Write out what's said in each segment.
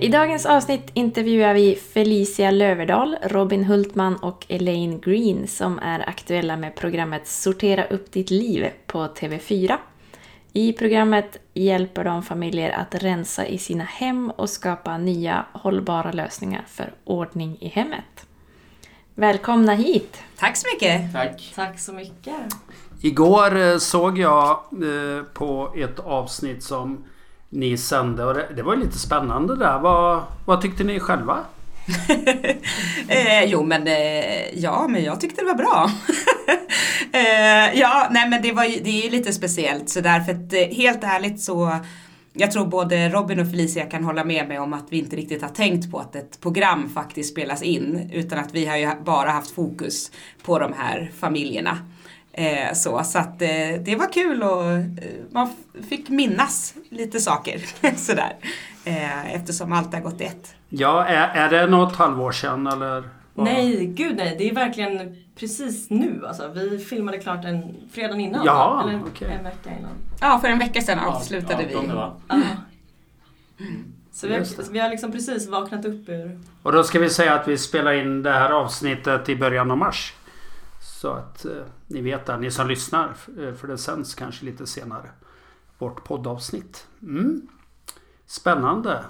I dagens avsnitt intervjuar vi Felicia Löverdal, Robin Hultman och Elaine Green som är aktuella med programmet Sortera upp ditt liv på TV4. I programmet hjälper de familjer att rensa i sina hem och skapa nya hållbara lösningar för ordning i hemmet. Välkomna hit! Tack så mycket! Tack. Tack så mycket! Igår eh, såg jag eh, på ett avsnitt som ni sände och det, det var lite spännande där. Vad, vad tyckte ni själva? eh, jo men eh, ja, men jag tyckte det var bra. eh, ja, nej men det, var ju, det är lite speciellt så därför att eh, helt ärligt så jag tror både Robin och Felicia kan hålla med mig om att vi inte riktigt har tänkt på att ett program faktiskt spelas in utan att vi har ju bara haft fokus på de här familjerna. Eh, så så att, eh, det var kul och eh, man fick minnas lite saker sådär. Eh, eftersom allt har gått i ett. Ja, är, är det något halvår sedan eller? vad? Nej, gud nej. Det är verkligen precis nu alltså. Vi filmade klart en fredag innan. Ja, Eller okej. en vecka innan. Ja, för en vecka sedan avslutade vi. Ja. Så vi har, vi har liksom precis vaknat upp ur... Och då ska vi säga att vi spelar in det här avsnittet i början av mars. Så att eh, ni vet det, ni som lyssnar. eh, För det sänds kanske lite senare. Vårt poddavsnitt. Mm. Spännande.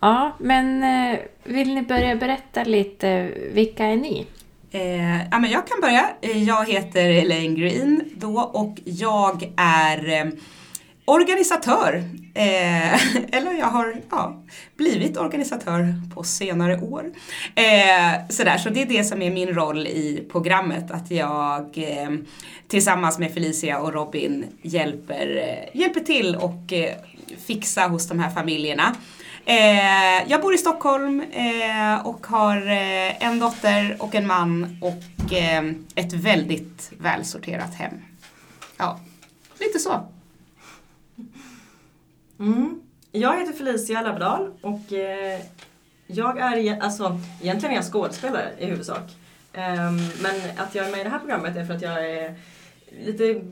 Ja, men eh, vill ni börja berätta lite, vilka är ni? Eh, ja, men jag kan börja. Eh, Jag heter Elaine Green då och jag är eh, organisatör. Eh, eller jag har ja, blivit organisatör på senare år. Eh, sådär, så det är det som är min roll i programmet. Att jag eh, tillsammans med Felicia och Robin hjälper, eh, hjälper till och eh, fixa hos de här familjerna. Eh, jag bor i Stockholm eh, och har eh, en dotter och en man och eh, ett väldigt välsorterat hem. Ja, lite så. Mm. Jag heter Felicia Labdal och eh, jag är, alltså egentligen är jag skådespelare i huvudsak. Ehm, men att jag är med i det här programmet är för att jag är lite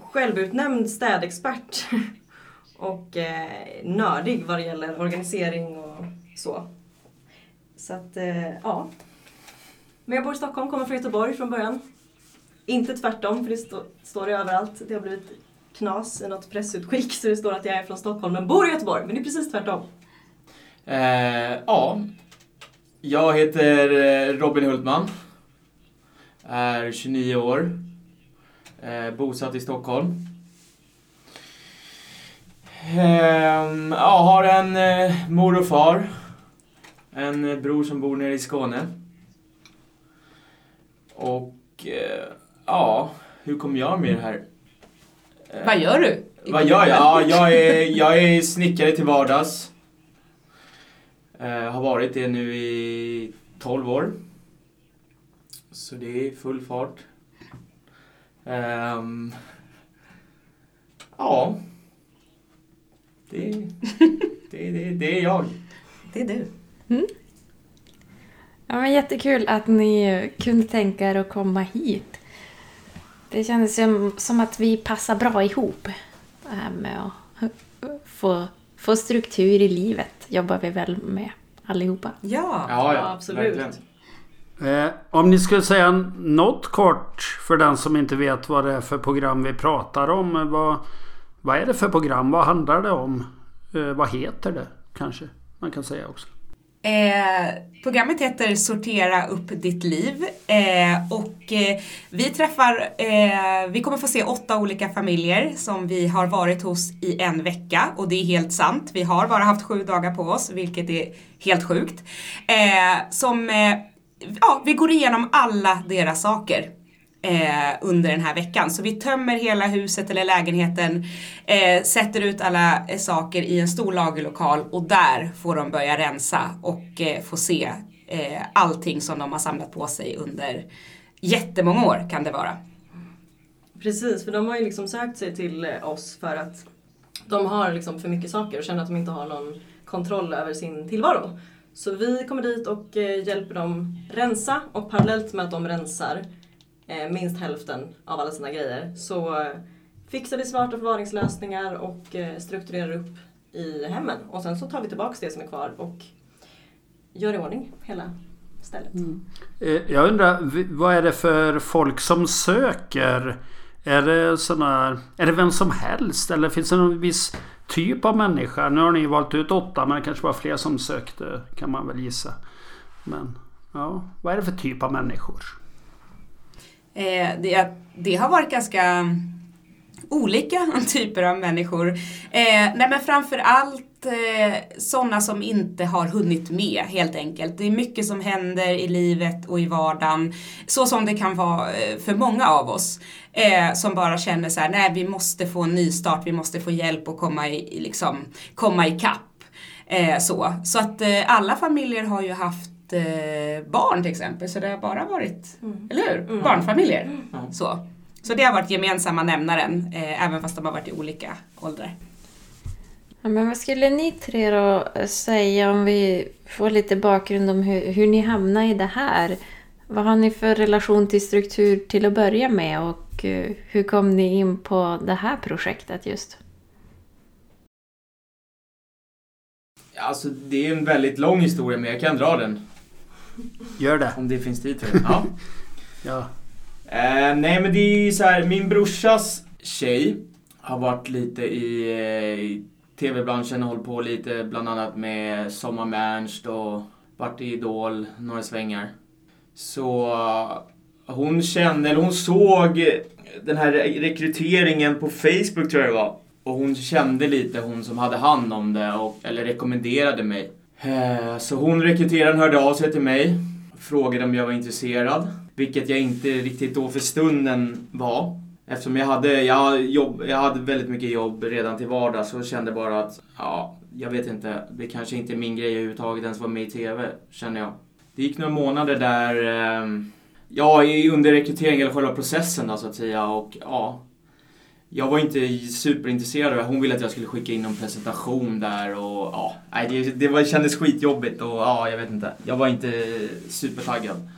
självutnämnd städexpert. och eh, nördig vad det gäller organisering och så. Så att, eh, ja. Men jag bor i Stockholm, kommer från Göteborg från början. Inte tvärtom, för det stå, står det överallt. Det har blivit knas i något pressutskick så det står att jag är från Stockholm men bor i Göteborg. Men det är precis tvärtom. Eh, ja. Jag heter eh, Robin Hultman. Är 29 år. Eh, bosatt i Stockholm. Eh, ja, har en eh, mor och far. En eh, bror som bor nere i Skåne. Och eh, ja, hur kom jag med det här? Eh, Vad gör du? vad gör jag? Ja, jag är, jag är snickare till vardags. Eh, har varit det nu i 12 år. Så det är full fart. Ehm, ja. Det, det, det, det är jag. Det är du. Ja, men jättekul att ni kunde tänka er att komma hit. Det kändes som, som att vi passar bra ihop. Det här med att få, få struktur i livet jobbar vi väl med allihopa. Ja. Ja, ja, absolut. verkligen. Eh, om ni skulle säga något kort för den som inte vet vad det är för program vi pratar om. eh, Vad, vad är det för program? Vad handlar det om? Eh, vad heter det kanske man kan säga också. Eh, programmet heter Sortera upp ditt liv eh, och eh, vi träffar, eh, vi kommer få se åtta olika familjer som vi har varit hos i en vecka och det är helt sant. Vi har bara haft sju dagar på oss vilket är helt sjukt. Eh, som, eh, ja, vi går igenom alla deras saker eh, under den här veckan. Så vi tömmer hela huset eller lägenheten, eh, sätter ut alla eh, saker i en stor lagerlokal och där får de börja rensa och eh, få se eh, allting som de har samlat på sig under jättemånga år kan det vara. Precis, för de har ju liksom sökt sig till eh, oss för att de har liksom för mycket saker och känner att de inte har någon kontroll över sin tillvaro. Så vi kommer dit och eh, hjälper dem rensa och parallellt med att de rensar minst hälften av alla sina grejer så eh, fixar vi smarta förvaringslösningar och eh, strukturerar upp i hemmen. Och sen så tar vi tillbaka det som är kvar och gör i ordning hela stället. Eh, Jag undrar, vad är det för folk som söker? Är det såna, Är det vem som helst? Eller finns det någon viss typ av människa? Nu har ni valt ut åtta men det kanske var fler som sökte kan man väl gissa. Men ja, vad är det för typ av människor? Eh, det, det har varit ganska olika typer av människor. Eh, nej men framför allt eh, sådana som inte har hunnit med helt enkelt. Det är mycket som händer i livet och i vardagen. Så som det kan vara eh, för många av oss. Eh, som bara känner så här, nej vi måste få en ny start, vi måste få hjälp att komma i, liksom, komma ikapp. Eh, så. så att eh, alla familjer har ju haft barn till exempel, så det har bara varit, eller hur? Barnfamiljer. Så. så det har varit gemensamma nämnaren, eh, även fast de har varit i olika åldrar. Ja, men vad skulle ni tre då säga om vi får lite bakgrund om hur, hur ni hamnade i det här? Vad har ni för relation till struktur till att börja med och eh, hur kom ni in på det här projektet just? Alltså det är en väldigt lång historia men jag kan dra den. Gör det. Om det finns tid för det. Ja. Ja. Eh, nej men det är ju så här, min brorsas tjej har varit lite i, eh, i tv-branschen och hållit på lite bland annat med Sommar med Ernst och varit i Idol några svängar. Så hon kände, eller hon såg den här rekryteringen på Facebook tror jag det var. Och hon kände lite, hon som hade hand om det, och, eller rekommenderade mig. Eh, så hon rekryteraren hörde av sig till mig, frågade om jag var intresserad. Vilket jag inte riktigt då för stunden var. Eftersom jag hade, jag, jobb, jag hade väldigt mycket jobb redan till vardags så kände bara att, ja, jag vet inte, det kanske inte är min grej överhuvudtaget ens vara med i TV, känner jag. Det gick några månader där, eh, ja, under rekryteringen, eller själva processen då så att säga, och ja. Jag var inte superintresserad och. Hon ville att jag skulle skicka in någon presentation där och ja, nej, det, det var, kändes skitjobbigt och ja, jag vet inte. Jag var inte supertaggad.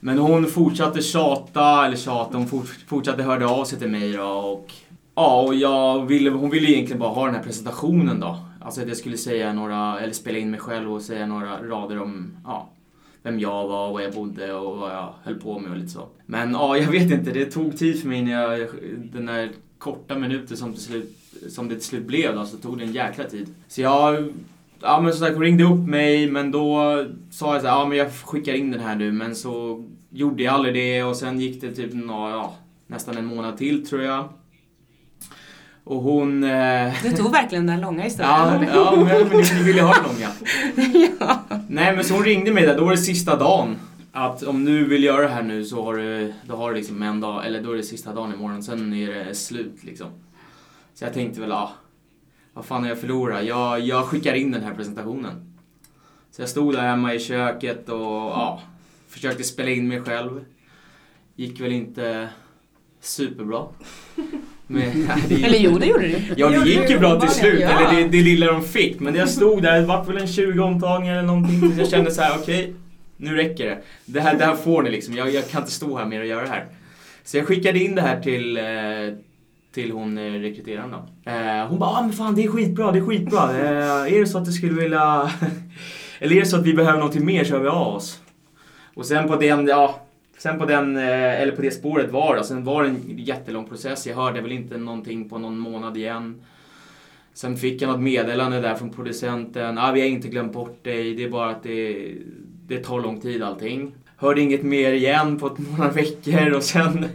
Men hon fortsatte tjata, eller tjata, hon fort, fortsatte höra av sig till mig då och ja, och jag ville, hon ville egentligen bara ha den här presentationen då. Alltså att jag skulle säga några, eller spela in mig själv och säga några rader om, ja, vem jag var, var jag bodde och vad jag höll på med och lite så. Men ja, jag vet inte, det tog tid för mig när jag, den där korta minuter som, till slut, som det till slut blev då, så tog det en jäkla tid. Så jag, ja men som sagt, ringde upp mig men då sa jag så här, ja men jag skickar in den här nu men så gjorde jag aldrig det och sen gick det typ nå, ja, nästan en månad till tror jag. Och hon... Eh, Du tog verkligen den långa historien. Ja, ja men, men ni, ni ville ha den långa. ja. Nej men så hon ringde mig där, då var det sista dagen. Att om du vill göra det här nu så har du, då har du liksom en dag, eller då är det sista dagen imorgon, sen är det slut liksom. Så jag tänkte väl, ja, vad fan har jag förlorat? Jag, jag skickar in den här presentationen. Så jag stod där hemma i köket och ja, försökte spela in mig själv. Gick väl inte superbra. Men, nej, det Eller jo, det gjorde du. Ja, det gick ju bra till slut. Ja. Eller det, det lilla de fick. Men jag stod där, det vart väl en 20 omtagningar eller någonting. tills Jag kände så här: okej, nu räcker det. Det här, det här får ni liksom. Jag, jag kan inte stå här mer och göra det här. Så jag skickade in det här till, eh, till hon eh, rekryteraren då. Eh, hon bara, ah, men fan det är skitbra, det är skitbra. Är det så att du skulle vilja... eller är det så att vi behöver någonting mer så hör vi av oss. Och sen på den, ja, sen på den, eller på det spåret var det. Sen var det en jättelång process. Jag hörde väl inte någonting på någon månad igen. Sen fick jag något meddelande där från producenten. Ah, vi har inte glömt bort dig. Det är bara att det, det tar lång tid allting. Hörde inget mer igen på några veckor och sen,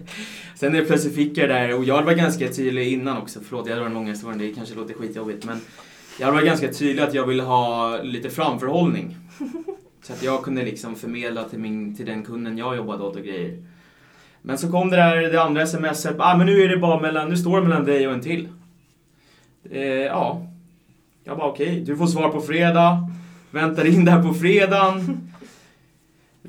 sen är plötsligt fick jag det där. Och jag var ganska tydlig innan också. Förlåt, jag drar den långa historien. Det kanske låter skitjobbigt. Men jag var ganska tydlig att jag ville ha lite framförhållning. Så att jag kunde liksom förmedla till, min, till den kunden jag jobbade åt och grejer. Men så kom det där det andra smset. Ah, men nu är det bara mellan, nu står det mellan dig och en till. Eh, ja. Jag bara okej, okay, du får svar på fredag. Väntar in där på fredagen.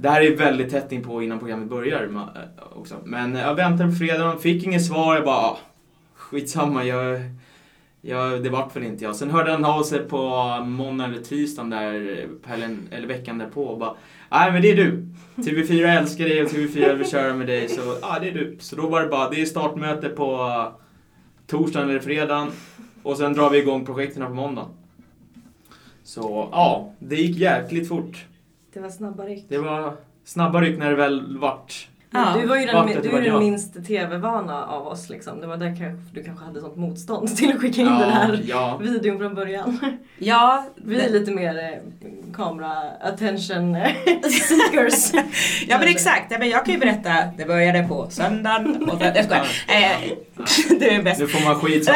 Det här är väldigt tätt in på innan programmet börjar eh, också. Men eh, jag väntade på fredagen, fick inget svar. Jag bara, ah, skitsamma. Jag, jag, det vart väl inte jag. Sen hörde han av sig på måndag eller tisdagen där, eller veckan därpå och bara, nej men det är du. TV4 älskar dig och TV4 vill köra med dig. Så ja, det är du. Så då var det bara, det är startmöte på torsdagen eller fredagen. Och sen drar vi igång projekten på måndagen. Så ja, det gick jäkligt fort. Det var snabba ryck. Det var snabba ryck när det väl vart Ja. Du var ju den, du är den minst tv-vana av oss. Liksom. Det var där kanske, du kanske hade sånt motstånd till att skicka in ja, den här ja. videon från början. Ja. Vi är lite mer eh, kamera attention eh, seekers. ja men exakt. Ja, men jag kan ju berätta. Det började på söndagen. Och jag skojar. Eh, det är bäst. Nu får man skit som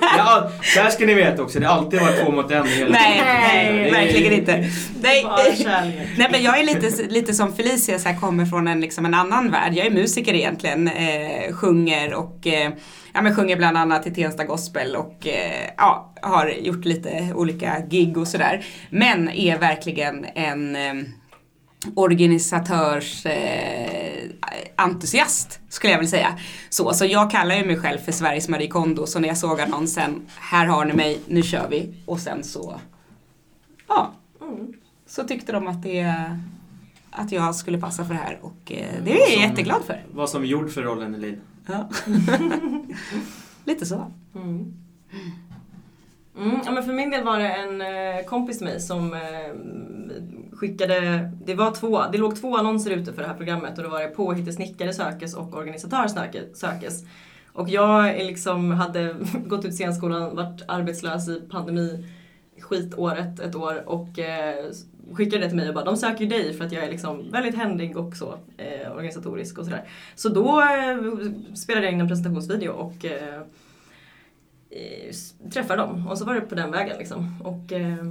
ja, Där ska ni veta också. Det har alltid varit två mot en hela Nej, nej verkligen inte. Nej, nej men jag är lite, lite som Felicia, så här, kommer från en, liksom en annan annan värld. Jag är musiker egentligen, eh, sjunger och eh, ja, men sjunger bland annat i Tensta Gospel och eh, ja, har gjort lite olika gig och sådär. Men är verkligen en eh, organisatörs eh, entusiast skulle jag vilja säga. Så, så jag kallar ju mig själv för Sveriges Marie Kondo så när jag såg annonsen, här har ni mig, nu kör vi. Och sen så, ja, mm. så tyckte de att det att jag skulle passa för det här och eh, det är jag som, jätteglad för. Vad som gjord för rollen Elin. Ja. Lite så. Mm. Mm, ja, men för min del var det en eh, kompis till mig som eh, skickade, det var två, det låg två annonser ute för det här programmet och då var det påhittig snickare sökes och organisatör sökes. Och jag liksom hade gått ut scenskolan, varit arbetslös i pandemi skitåret ett år och eh, skickade det till mig och bara de söker ju dig för att jag är liksom väldigt händig och så eh, organisatorisk och sådär. Så då eh, spelade jag in en presentationsvideo och eh, eh, träffade dem och så var det på den vägen liksom. Och eh,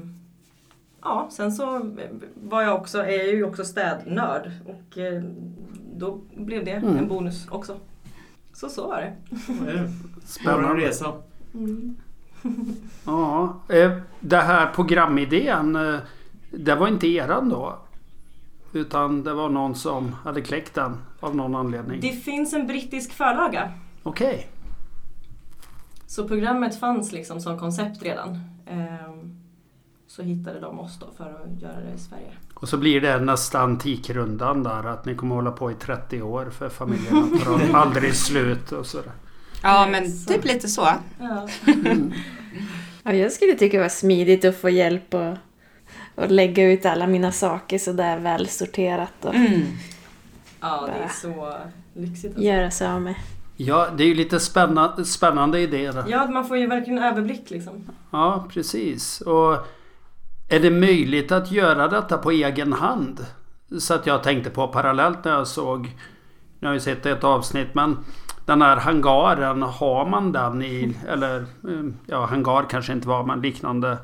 ja, sen så var jag också, är jag ju också städnörd och eh, då blev det mm. en bonus också. Så så var det. Spännande resa. Mm. ja, det här programidén det var inte eran då? Utan det var någon som hade kläckt den av någon anledning? Det finns en brittisk förlaga. Okej. Okay. Så programmet fanns liksom som koncept redan. Så hittade de oss då för att göra det i Sverige. Och så blir det nästa Antikrundan där att ni kommer hålla på i 30 år för familjerna tar aldrig slut och sådär. Ja men typ lite så. Ja. Mm. ja, jag skulle tycka det var smidigt att få hjälp och och lägga ut alla mina saker sådär välsorterat. Och mm. Ja, det är så lyxigt. Alltså. Göra sig av med. Ja, det är ju lite spännande, spännande idéer. Ja, man får ju verkligen överblick liksom. Ja, precis. Och är det möjligt att göra detta på egen hand? Så att jag tänkte på parallellt när jag såg, nu har vi sett ett avsnitt men den här hangaren, har man den i, eller eh, ja hangar kanske inte var men liknande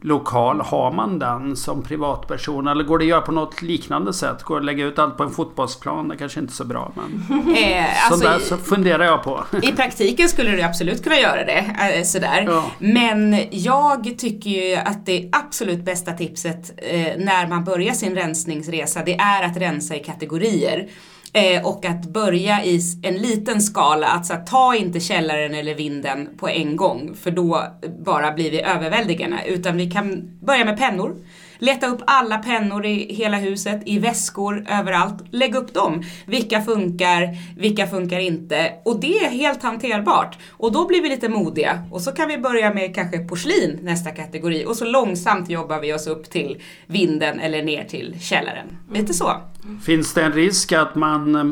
lokal. Har man den som privatperson? Eller går det att göra på något liknande sätt? Går det att lägga ut allt på en fotbollsplan? Det kanske inte är så bra. Men eh, alltså, där så funderar jag på. I praktiken skulle du absolut kunna göra det. Eh, sådär. Ja. Men jag tycker ju att det absolut bästa tipset eh, när man börjar sin rensningsresa det är att rensa i kategorier. Eh, och att börja i en liten skala, att så, ta inte källaren eller vinden på en gång för då bara blir vi överväldigande. Utan vi kan börja med pennor. Leta upp alla pennor i hela huset, i väskor, överallt. Lägg upp dem. Vilka funkar, vilka funkar inte? Och det är helt hanterbart. Och då blir vi lite modiga. Och så kan vi börja med kanske porslin, nästa kategori. Och så långsamt jobbar vi oss upp till vinden eller ner till källaren. Lite så. Finns det en risk att man eh,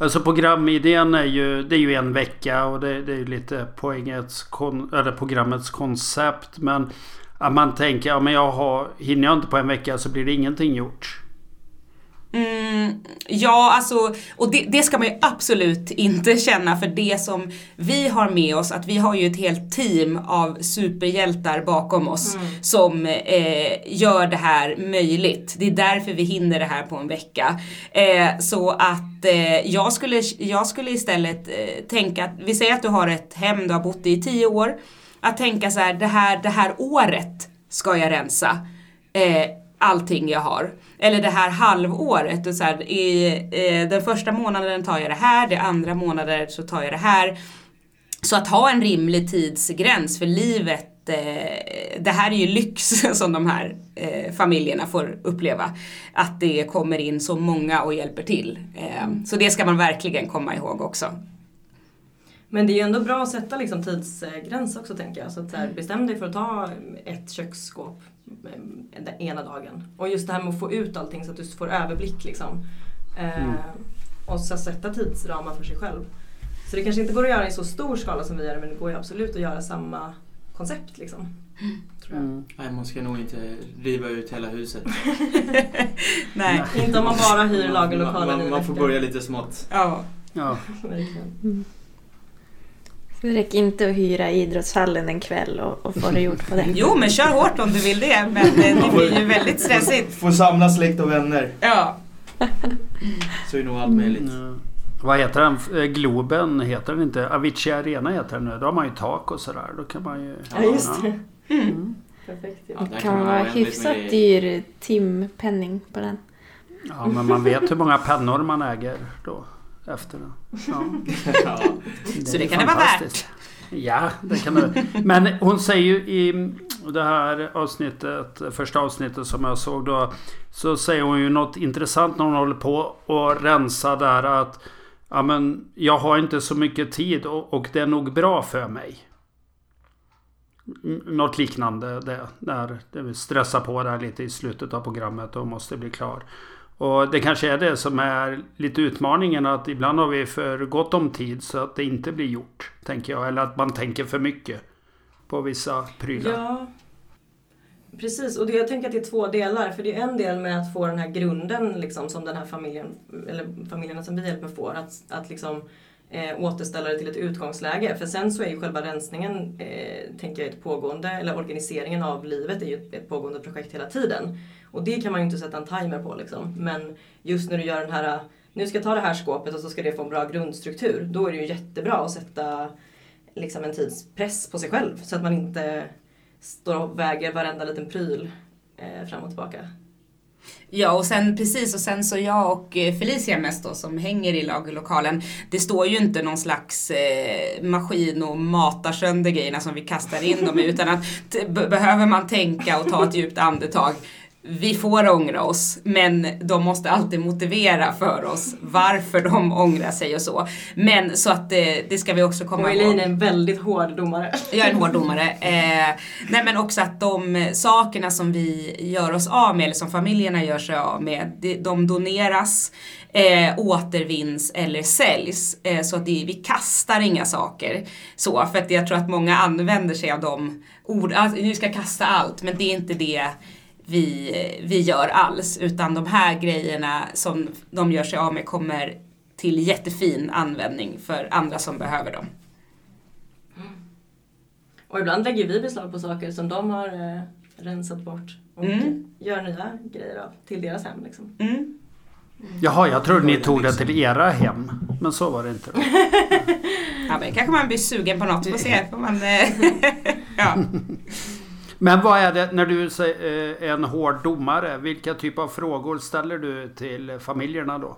Alltså programidén är ju, det är ju en vecka och det, det är ju lite poängets, eller programmets koncept. Men att man tänker, ja men jag har, hinner jag inte på en vecka så blir det ingenting gjort. Mm, ja, alltså, och det, det ska man ju absolut inte känna för det som vi har med oss, att vi har ju ett helt team av superhjältar bakom oss som eh, gör det här möjligt. Det är därför vi hinner det här på en vecka. Eh, så att eh, jag, skulle, jag skulle istället eh, tänka att, vi säger att du har ett hem du har bott i i tio år, att tänka så här, det här, det här året ska jag rensa eh, allting jag har. Eller det här halvåret. Och så här, i, eh, den första månaden tar jag det här, det andra månader så tar jag det här. Så att ha en rimlig tidsgräns för livet eh, det här är ju lyx som de här eh, familjerna får uppleva. Att det kommer in så många och hjälper till. Eh, så det ska man verkligen komma ihåg också. Men det är ju ändå bra att sätta liksom tidsgräns också tänker jag. Så att så här, bestäm dig för att ta ett köksskåp eh, den ena dagen. Och just det här med att få ut allting så att du får överblick liksom. Eh, Mm. Och så sätta tidsramar för sig själv. Så det kanske inte går att göra i så stor skala som vi gör men det går ju absolut att göra samma koncept liksom. Tror jag. Mm. Nej, man ska nog inte riva ut hela huset. Nej. Inte om man bara hyr lagerlokalen man, man, man får börja lite smått. Ja. Ja. Verkligen. Det räcker inte att hyra idrottshallen en kväll och, och få det gjort på den. Jo, men kör hårt om du vill det. Men eh, det blir ju väldigt stressigt. Får samla släkt och vänner. Ja. Så är nog allt möjligt. Ja. Vad heter den? Eh, Globen heter den inte? Avicii Arena heter den nu. Då har man ju tak och sådär. Då kan man ju... Ja just det. Mm. Perfekt. Ja, Det kan man vara hyfsat dyr timpenning på den. Ja, men man vet hur många pennor man äger då. Efter det. Ja. ja. Så det kan det vara fantastiskt. Ja, det kan det. Men hon säger ju i det här avsnittet, första avsnittet som jag såg då. Så säger hon ju något intressant när hon håller på och rensa där att Ja men jag har inte så mycket tid och, och det är nog bra för mig. Något liknande det. När det stressar på där lite i slutet av programmet och måste bli klar. Och det kanske är det som är lite utmaningen att ibland har vi för gott om tid så att det inte blir gjort. Tänker jag. Eller att man tänker för mycket på vissa prylar. Ja, precis. Och det, jag tänker att det är två delar. För det är en del med att få den här grunden liksom, som den här familjen, eller familjerna som vi hjälper får. Att, att liksom, eh, återställa det till ett utgångsläge. För sen så är ju själva rensningen, eh, tänker jag, ett pågående, eller organiseringen av livet är ju ett, ett pågående projekt hela tiden. Och det kan man ju inte sätta en timer på liksom. Men just när du gör den här, nu ska jag ta det här skåpet och så ska det få en bra grundstruktur. Då är det ju jättebra att sätta liksom en tidspress på sig själv. Så att man inte står och väger varenda liten pryl eh, fram och tillbaka. Ja, och sen precis, och sen så jag och eh, Felicia mest då som hänger i lagerlokalen. Det står ju inte någon slags eh, maskin och matar sönder grejerna som vi kastar in dem i, utan att behöver man tänka och ta ett djupt andetag vi får ångra oss, men de måste alltid motivera för oss varför de ångrar sig och så. Men så att det, det ska vi också komma Och ihåg. Elin är en väldigt hård domare. Jag är en hård domare. Eh, nej men också att de sakerna som vi gör oss av med, eller som familjerna gör sig av med, de, doneras, eh, återvinns eller säljs. Eh, så att det, vi kastar inga saker. Så, för att jag tror att många använder sig av de ord, alltså, nu ska jag kasta allt, men det är inte det vi, vi gör alls. Utan de här grejerna som de gör sig av med kommer till jättefin användning för andra som behöver dem. Och ibland lägger vi beslag på saker som de har eh, rensat bort och Mm. gör nya grejer av till deras hem. Liksom. Mm. Jaha, jag trodde ni tog det till era hem. Men så var det inte. Då. Ja, men kanske man blir sugen på något. Får se. Får man, eh, ja. Men vad är det när du är eh, en hård domare? Vilka typ av frågor ställer du till familjerna då?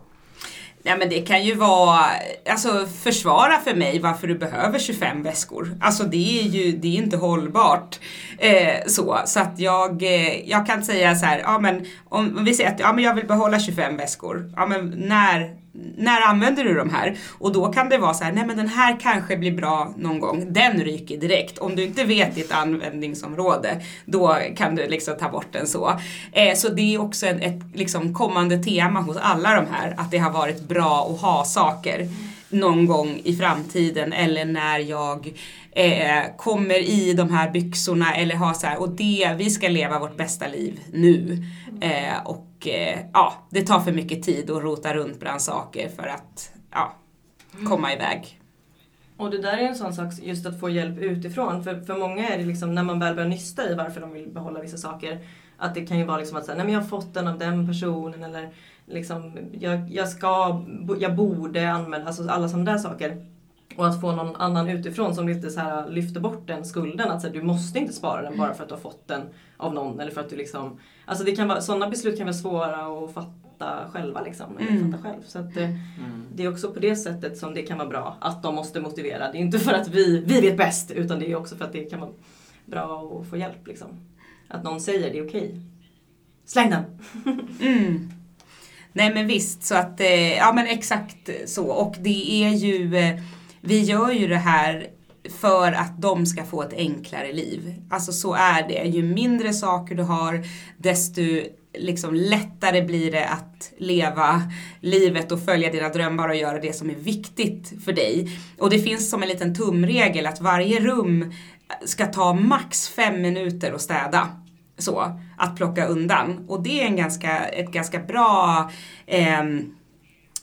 Nej men det kan ju vara, alltså försvara för mig varför du behöver 25 väskor. Alltså det är ju, det är inte hållbart. Eh, så, så att jag, eh, jag kan säga så här, ja men om, om vi säger att ja, men jag vill behålla 25 väskor. Ja men när, när använder du de här? Och då kan det vara så här, nej men den här kanske blir bra någon gång. Den ryker direkt. Om du inte vet ditt användningsområde, då kan du liksom ta bort den så. Eh, så det är också ett, ett liksom kommande tema hos alla de här, att det har varit bra att ha saker någon gång i framtiden eller när jag eh, kommer i de här byxorna eller har så här, och det, vi ska leva vårt bästa liv nu. Eh, och och eh, ja, det tar för mycket tid att rota runt bland saker för att ja, komma iväg. Och det där är en sån sak, just att få hjälp utifrån. För, för många är det liksom, när man väl börjar nysta i varför de vill behålla vissa saker, att det kan ju vara liksom att säga, nej men jag har fått den av den personen eller liksom, jag, jag ska, jag borde använda, alltså alla sådana där saker. Och att få någon annan utifrån som lite så här lyfter bort den skulden. Att så här, du måste inte spara den bara för att du har fått den av någon. Eller för att du liksom, alltså det kan vara, sådana beslut kan vara svåra att fatta själva. Liksom, eller Mm. fatta själv. Så att, eh, Mm. det är också på det sättet som det kan vara bra. Att de måste motivera. Det är inte för att vi, vi vet bäst. Utan det är också för att det kan vara bra att få hjälp. Liksom. Att någon säger det är okej. Släng den! Mm. Nej men visst, så att, eh, ja men exakt så. Och det är ju, eh, vi gör ju det här för att de ska få ett enklare liv. Alltså så är det. Ju mindre saker du har, desto liksom lättare blir det att leva livet och följa dina drömmar och göra det som är viktigt för dig. Och det finns som en liten tumregel att varje rum ska ta max fem minuter att städa så, att plocka undan. Och det är en ganska, ett ganska bra eh,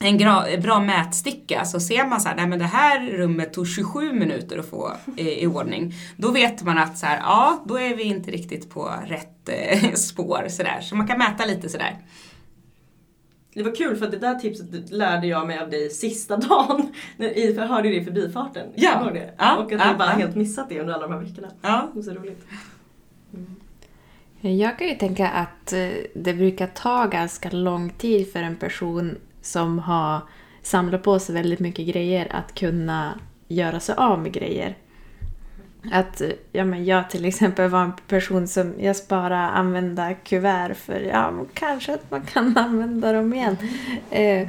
en gra, bra mätsticka. Så ser man så här, nej men det här rummet tog 27 minuter att få i, i ordning. Då vet man att så här, ja, då är vi inte riktigt på rätt eh, spår sådär. Så man kan mäta lite sådär. Det var kul för att det där tipset lärde jag mig av dig sista dagen. När jag hörde det i förbifarten. Ja. Det? Ja, Och att ja, jag bara ja. helt missat det under alla de här veckorna. Ja. Det var så roligt. Jag kan ju tänka att eh, det brukar ta ganska lång tid för en person som har samlat på sig väldigt mycket grejer att kunna göra sig av med grejer. Att ja, men jag till exempel var en person som jag sparar använda kuvert för ja, kanske att man kan använda dem igen. Eh,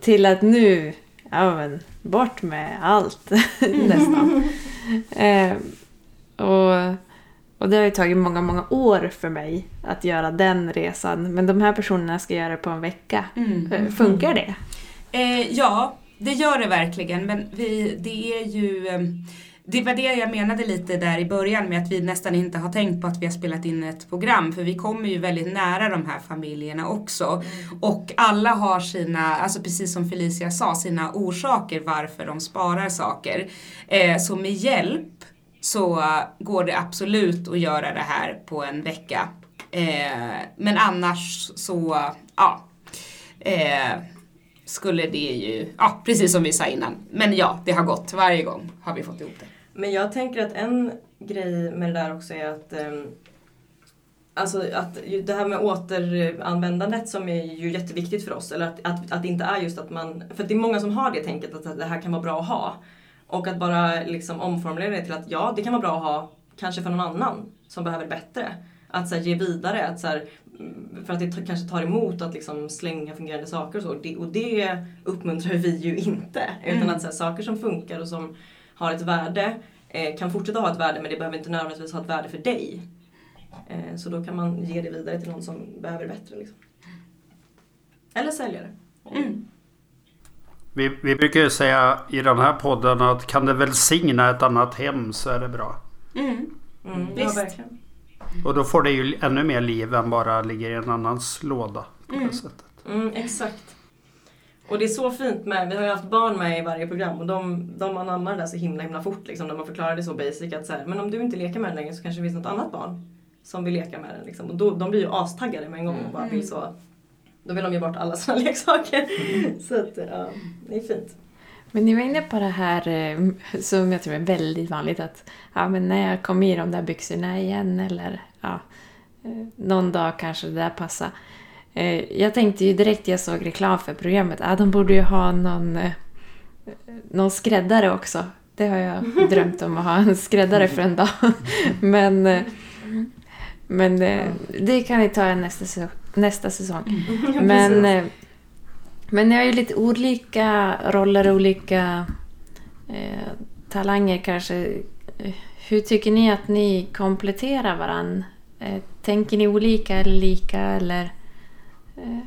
till att nu, ja men bort med allt nästan. Eh, och, och det har ju tagit många, många år för mig att göra den resan. Men de här personerna ska göra det på en vecka. Mm. Eh, Funkar det? Eh, ja, det gör det verkligen. Men vi, det är ju... eh, Det var det jag menade lite där i början med att vi nästan inte har tänkt på att vi har spelat in ett program. För vi kommer ju väldigt nära de här familjerna också. Och alla har sina, alltså precis som Felicia sa, sina orsaker varför de sparar saker. Eh, så med hjälp så äh, går det absolut att göra det här på en vecka. Eh, men annars så, ja. Eh, skulle det ju, ja precis som vi sa innan. Men ja, det har gått. Varje gång har vi fått ihop det. Men jag tänker att en grej med det där också är att eh, Alltså att det här med återanvändandet som är ju jätteviktigt för oss. Eller att, att, att det inte är just att man... För det är många som har det tänket att det här kan vara bra att ha. Och att bara liksom omformulera det till att ja, det kan vara bra att ha kanske för någon annan som behöver det bättre. Att så här, ge vidare, att så här, mm, för att det kanske tar emot att liksom slänga fungerande saker och så. Det, och det uppmuntrar vi ju inte. Utan Mm. att så här, saker som funkar och som har ett värde eh, kan fortsätta ha ett värde men det behöver inte nödvändigtvis ha ett värde för dig. Eh, så då kan man ge det vidare till någon som behöver det bättre. Liksom. Eller sälja det. Mm. Vi, vi brukar ju säga i den här podden att kan det välsigna ett annat hem så är det bra. Mm. Mm, ja, Visst. verkligen. Och då får det ju ännu mer liv än bara ligger i en annans låda. På Mm. det sättet. Mm, exakt. Och det är så fint med, vi har ju haft barn med i varje program och de, de anammar det där så himla himla fort liksom, när man förklarar det så basic att så här, men om du inte leker med den längre så kanske det finns något annat barn som vill leka med den liksom. Och då, de blir ju astaggade med en gång och bara vill så, då vill de ge bort alla sina leksaker. Så att, ja, det är fint. Men ni var inne på det här eh, som jag tror är väldigt vanligt att ja, men när jag kom i de där byxorna igen eller ja, eh, någon dag kanske det där passar. Eh, Jag tänkte ju direkt jag såg reklam för programmet att de borde ju ha någon, någon skräddare också. Det har jag drömt om att ha en skräddare för en dag. Men, men det kan ni ta nästa, säsong- nästa säsong. Men, eh, men ni har ju lite olika roller, olika eh, talanger kanske. Eh, Hur tycker ni att ni kompletterar varann? Eh, tänker ni olika eller lika eller? Eh,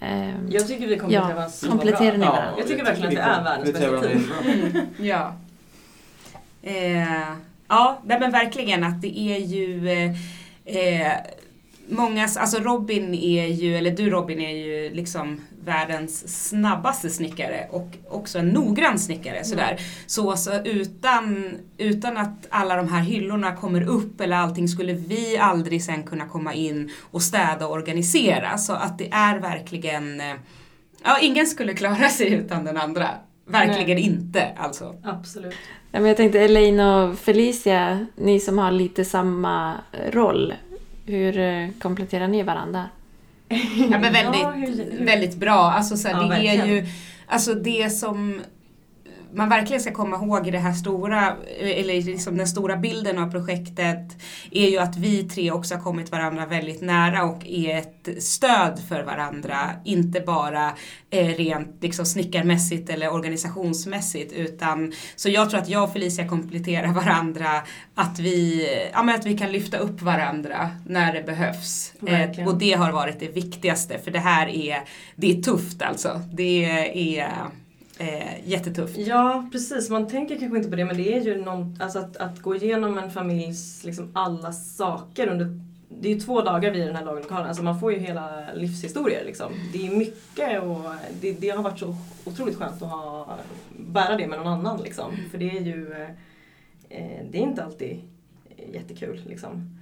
ehm, Jag tycker vi kompletterar Ja, varandra kompletterar ni varandra? Jag tycker verkligen att det är världens bästa team. Ja. Eh, ja, nej men verkligen att det är ju... Eh, eh, många, alltså Robin är ju, eller du Robin är ju liksom världens snabbaste snickare och också en noggrann snickare. Sådär. Så, så utan, utan att alla de här hyllorna kommer upp eller allting skulle vi aldrig sen kunna komma in och städa och organisera. Så att det är verkligen, eh, ja ingen skulle klara sig utan den andra. Verkligen Nej. inte alltså. Absolut. Ja, men jag tänkte Elaine och Felicia, ni som har lite samma roll. Hur eh, kompletterar ni varandra? Ja men väldigt, Ja, hur- väldigt bra. Alltså, så här, Ja, det är verkligen. ju, alltså det som man verkligen ska komma ihåg i det här stora, eller liksom den stora bilden av projektet är ju att vi tre också har kommit varandra väldigt nära och är ett stöd för varandra. Inte bara eh, rent liksom snickarmässigt eller organisationsmässigt utan så jag tror att jag och Felicia kompletterar varandra att vi, ja, men att vi kan lyfta upp varandra när det behövs. Eh, och det har varit det viktigaste för det här är, det är tufft alltså. Det är eh, jättetufft. Ja, precis. Man tänker kanske inte på det men det är ju någon, alltså att, att gå igenom en familjs liksom alla saker under det är ju två dagar vi är i den här lagerlokalen, alltså man får ju hela livshistorier liksom. Det är mycket och det, det har varit så otroligt skönt att ha, bära det med någon annan liksom. För det är ju, eh, det är inte alltid jättekul liksom.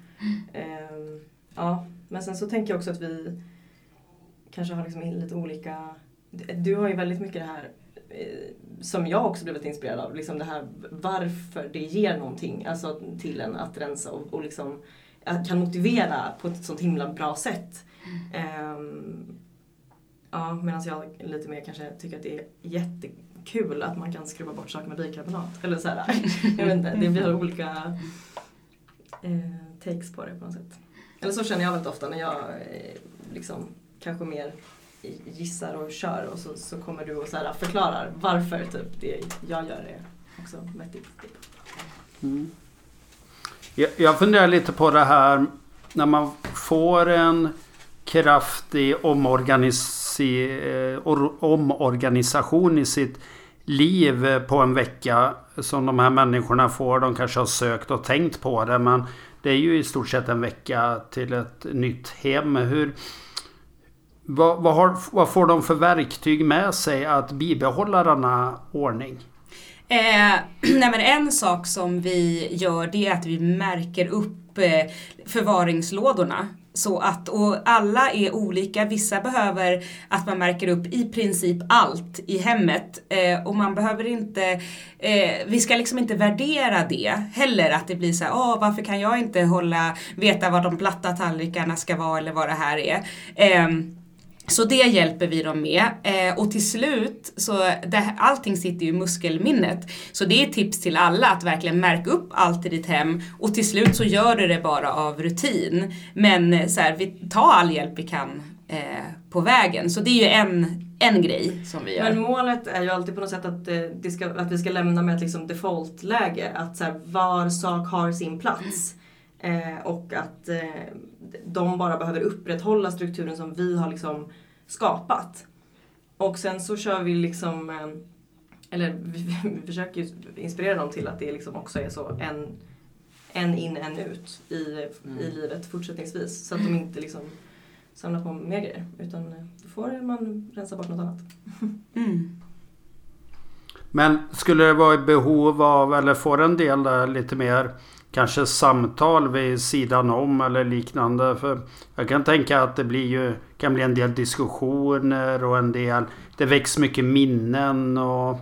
Eh, ja, men sen så tänker jag också att vi kanske har liksom lite olika, du har ju väldigt mycket det här Eh, som jag också blivit inspirerad av, liksom det här varför det ger någonting alltså till en att rensa och, och liksom att kan motivera på ett sånt himla bra sätt. Um, ja, medan jag lite mer kanske tycker att det är jättekul att man kan skruva bort saker med bikarbonat. Eller så här, jag vet inte, det blir olika eh, takes på det på något sätt. Eller så känner jag väldigt ofta när jag eh, liksom kanske mer gissar och kör och så, så kommer du och så här förklarar varför typ det jag gör är också vettigt. Typ. Mm. Jag, jag funderar lite på det här när man får en kraftig eh, omorganisation i sitt liv på en vecka som de här människorna får. De kanske har sökt och tänkt på det men det är ju i stort sett en vecka till ett nytt hem. Hur, vad, vad, har, vad får de för verktyg med sig att bibehålla denna ordning? Eh, nej men en sak som vi gör det är att vi märker upp eh, förvaringslådorna. Så att, och alla är olika, vissa behöver att man märker upp i princip allt i hemmet. Eh, och man behöver inte, eh, vi ska liksom inte värdera det heller. Att det blir så här, åh varför kan jag inte hålla, veta var de platta tallrikarna ska vara eller vad det här är. Ehm, så det hjälper vi dem med. Eh, och till slut, så det, allting sitter ju i muskelminnet. Så det är tips till alla att verkligen märka upp allt i ditt hem och till slut så gör du det bara av rutin. Men eh, så här, vi tar all hjälp vi kan eh, på vägen. Så det är ju en, en grej som vi gör. Men målet är ju alltid på något sätt att, eh, det ska, att vi ska lämna med ett liksom default-läge. Att så här, var sak har sin plats. Eh, och att eh, de bara behöver upprätthålla strukturen som vi har liksom skapat. Och sen så kör vi liksom, eh, eller vi, vi försöker ju inspirera dem till att det liksom också är så en, en in, en ut i, i livet fortsättningsvis. Så att de inte liksom samlar på mer grejer. Utan eh, då får man rensa bort något annat. Mm. Men skulle det vara i behov av eller får en del där lite mer kanske samtal vid sidan om eller liknande? För jag kan tänka att det blir ju, kan bli en del diskussioner och en del... Det väcks mycket minnen och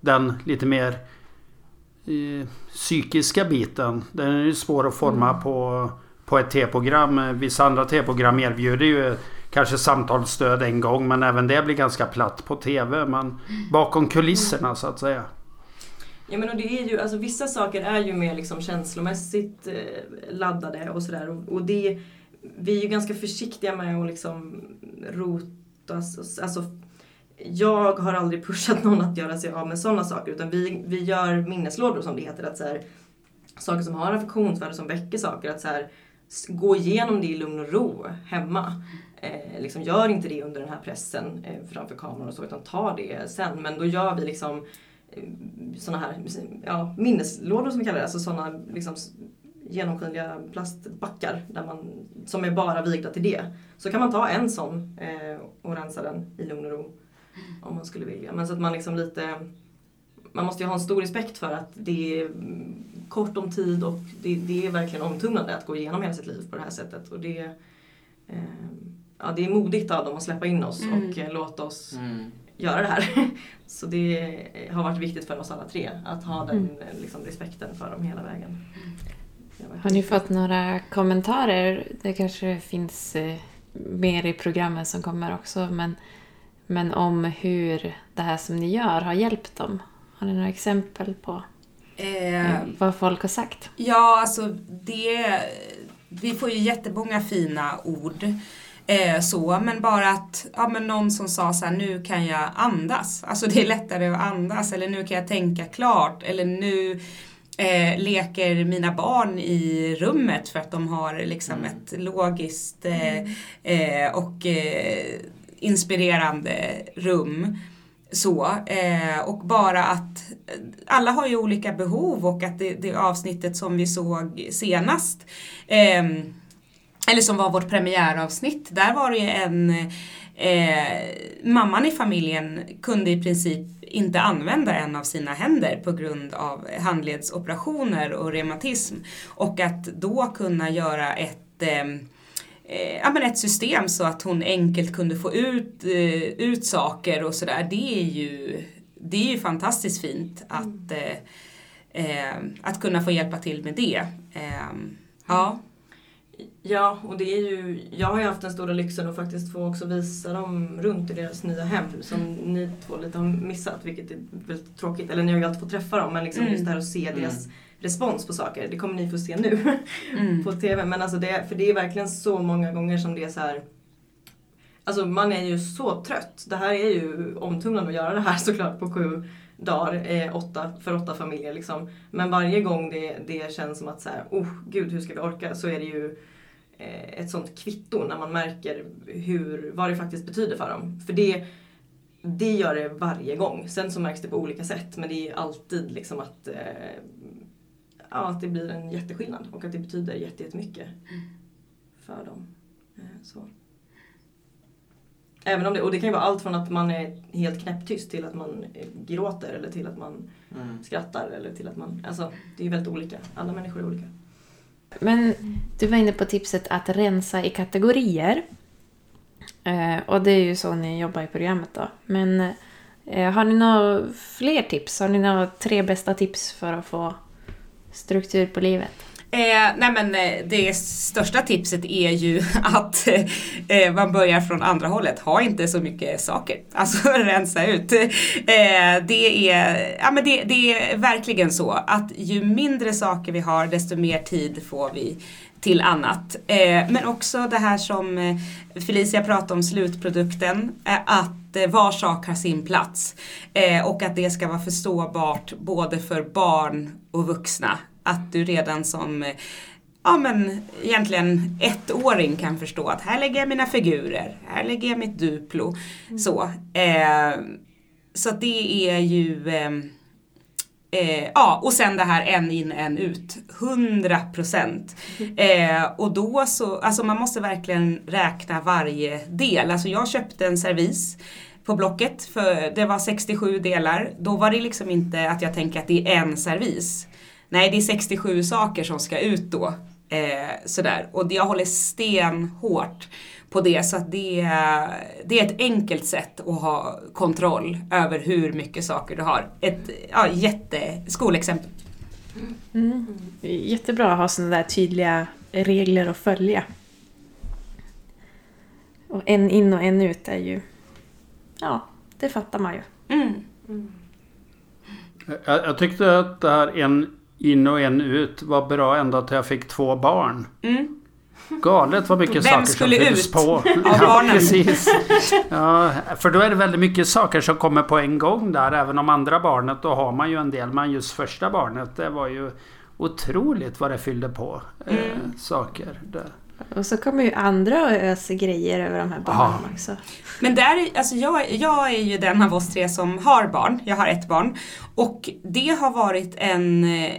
den lite mer eh, psykiska biten. Den är ju svår att forma på, på ett T-program. Vissa andra T-program erbjuder ju kanske samtalsstöd en gång men även det blir ganska platt på TV. Men bakom kulisserna så att säga. Ja men och det är ju, alltså vissa saker är ju mer liksom känslomässigt eh, laddade och sådär. Och, och det, vi är ju ganska försiktiga med att liksom rota, alltså jag har aldrig pushat någon att göra sig av med sådana saker utan vi, vi gör minneslådor som det heter. Att så här, saker som har affektionsvärde som väcker saker. Att så här, gå igenom det i lugn och ro hemma. Eh, liksom, gör inte det under den här pressen eh, framför kameran och så utan ta det sen. Men då gör vi liksom sådana här ja, minneslådor som vi kallar det. Alltså sådana liksom, genomskinliga plastbackar där man, som är bara vigda till det. Så kan man ta en sån eh, och rensa den i lugn och ro. Om man skulle vilja. Men så att man liksom lite man måste ju ha en stor respekt för att det är kort om tid och det, det är verkligen omtumlande att gå igenom hela sitt liv på det här sättet. Och det, eh, ja, det är modigt av dem att släppa in oss Mm. och eh, låta oss Mm. Göra det här. Så det har varit viktigt för oss alla tre att ha den Mm. liksom, respekten för dem hela vägen. Har ni fått några kommentarer? Det kanske finns eh, mer i programmen som kommer också. Men, men om hur det här som ni gör har hjälpt dem. Har ni några exempel på Eh, eh, vad folk har sagt? Ja, alltså det... Vi får ju jättemånga fina ord. Eh, så, men bara att ja, men någon som sa så här, nu kan jag andas. Alltså det är lättare att andas. Eller nu kan jag tänka klart. Eller nu eh, leker mina barn i rummet för att de har liksom Mm. ett logiskt eh, eh, och eh, inspirerande rum. Så, eh, och bara att alla har ju olika behov och att det, det avsnittet som vi såg senast ehm, eller som var vårt premiäravsnitt, där var det ju en eh, mamman i familjen kunde i princip inte använda en av sina händer på grund av handledsoperationer och reumatism. Och att då kunna göra ett ehm, eh, ja, men ett system så att hon enkelt kunde få ut, eh, ut saker och sådär. Det är ju, det är ju fantastiskt fint att, eh, eh, att kunna få hjälpa till med det. Eh, ja. Ja, och det är ju, jag har ju haft den stora lyxen att faktiskt få också visa dem runt i deras nya hem som ni två lite har missat, vilket är väldigt tråkigt. Eller ni har ju alltid fått träffa dem, men liksom Mm. just det här att se Mm. deras respons på saker, det kommer ni få se nu Mm. på TV. Men alltså det, för det är verkligen så många gånger som det är så här. Alltså man är ju så trött. Det här är ju omtumlande att göra det här såklart på sju dagar, eh, åtta, för åtta familjer liksom. Men varje gång det, det känns som att så här, oh gud hur ska vi orka? Så är det ju ett sånt kvitto när man märker hur, vad det faktiskt betyder för dem. För det, det gör det varje gång. Sen så märks det på olika sätt men det är alltid liksom att, eh, ja, att det blir en jätteskillnad och att det betyder jätte- jättemycket för dem. Eh, så. Även om det, och det kan ju vara allt från att man är helt knäpptyst till att man eh, gråter eller till att man Mm. skrattar eller till att man, alltså det är väldigt olika. Alla människor är olika. Men du var inne på tipset att rensa i kategorier. Eh, och det är ju så ni jobbar i programmet då. Men eh, har ni några fler tips? Har ni några tre bästa tips för att få struktur på livet? Eh, nej men eh, det största tipset är ju att eh, man börjar från andra hållet. Ha inte så mycket saker. Alltså rensa ut. Eh, det, är, ja, men det, det är verkligen så att ju mindre saker vi har desto mer tid får vi till annat. Eh, men också det här som eh, Felicia pratade om, slutprodukten. Eh, att eh, var sak har sin plats. Eh, och att det ska vara förståbart både för barn och vuxna. Att du redan som eh, ja men egentligen ettåring kan förstå att här lägger jag mina figurer, här lägger jag mitt Duplo. Så, eh, så det är ju eh, Eh, ja, och sen det här en in, en ut. 100 procent. Eh, och då så, alltså man måste verkligen räkna varje del. Alltså jag köpte en servis på Blocket för det var 67 delar. Då var det liksom inte att jag tänker att det är en servis. Nej, det är 67 saker som ska ut då. Eh, sådär. Och jag håller stenhårt på det så att det, är- det är ett enkelt sätt att ha kontroll över hur mycket saker du har. Ett ja, jätte skolexempel. Mm. Jättebra att ha sådana där tydliga regler att följa. Och en in och en ut är ju... Ja, det fattar man ju. Mm. Jag, jag tyckte att det här en in och en ut var bra ända till jag fick två barn. Mm. Galet vad mycket Vem saker som fylls ut på. av ja, precis. Ja, för då är det väldigt mycket saker som kommer på en gång där. Även om andra barnet, då har man ju en del. Men just första barnet, det var ju otroligt vad det fyllde på eh, Mm. saker. Det. Och så kommer ju andra och öser grejer över de här barnen Ja. också. Men där, är- alltså jag, jag är ju den av oss tre som har barn. Jag har ett barn. Och det har varit en, eh,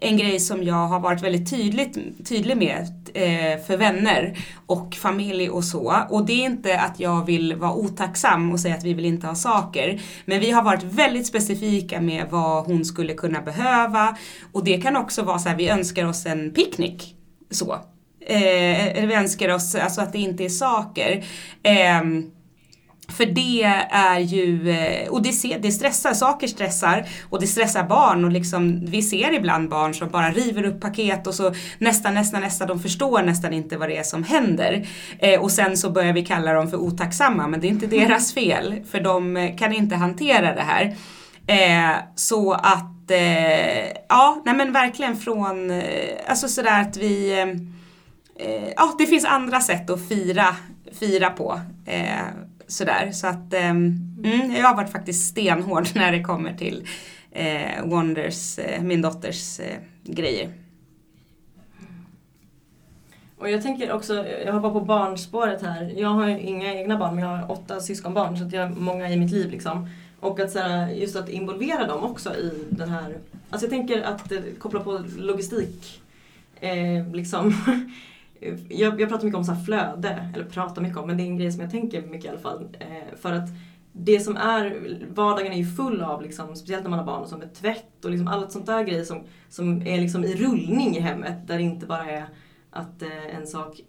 en grej som jag har varit väldigt tydligt, tydlig med eh, för vänner och familj och så. Och det är inte att jag vill vara otacksam och säga att vi vill inte ha saker. Men vi har varit väldigt specifika med vad hon skulle kunna behöva. Och det kan också vara så här, vi önskar oss en picknick. Så. Eh, önskar oss, alltså att det inte är saker. Eh, för det är ju, eh, och det, det stressar, saker stressar och det stressar barn och liksom, vi ser ibland barn som bara river upp paket och så nästan, nästan, nästan, de förstår nästan inte vad det är som händer. Eh, och sen så börjar vi kalla dem för otacksamma men det är inte deras fel för de eh, kan inte hantera det här. Eh, så att, eh, ja, nej men verkligen från, eh, alltså sådär att vi, Eh, ja det finns andra sätt att fira, fira på eh, sådär. Så att eh, mm, jag har varit faktiskt stenhård när det kommer till eh, Wonders, eh, min dotters eh, grejer. Och jag tänker också, jag hoppar på barnspåret här. Jag har inga egna barn men jag har åtta syskonbarn så att jag har många i mitt liv liksom. Och att såhär, just att involvera dem också i den här, alltså jag tänker att eh, koppla på logistik eh, liksom jag, jag pratar mycket om så flöde, eller pratar mycket om, men det är en grej som jag tänker mycket i alla fall. Eh, för att det som är, vardagen är ju full av, liksom, speciellt när man har barn, som är tvätt och liksom allt sånt där grejer som, som är liksom i rullning i hemmet. Där det inte bara är att eh, en sak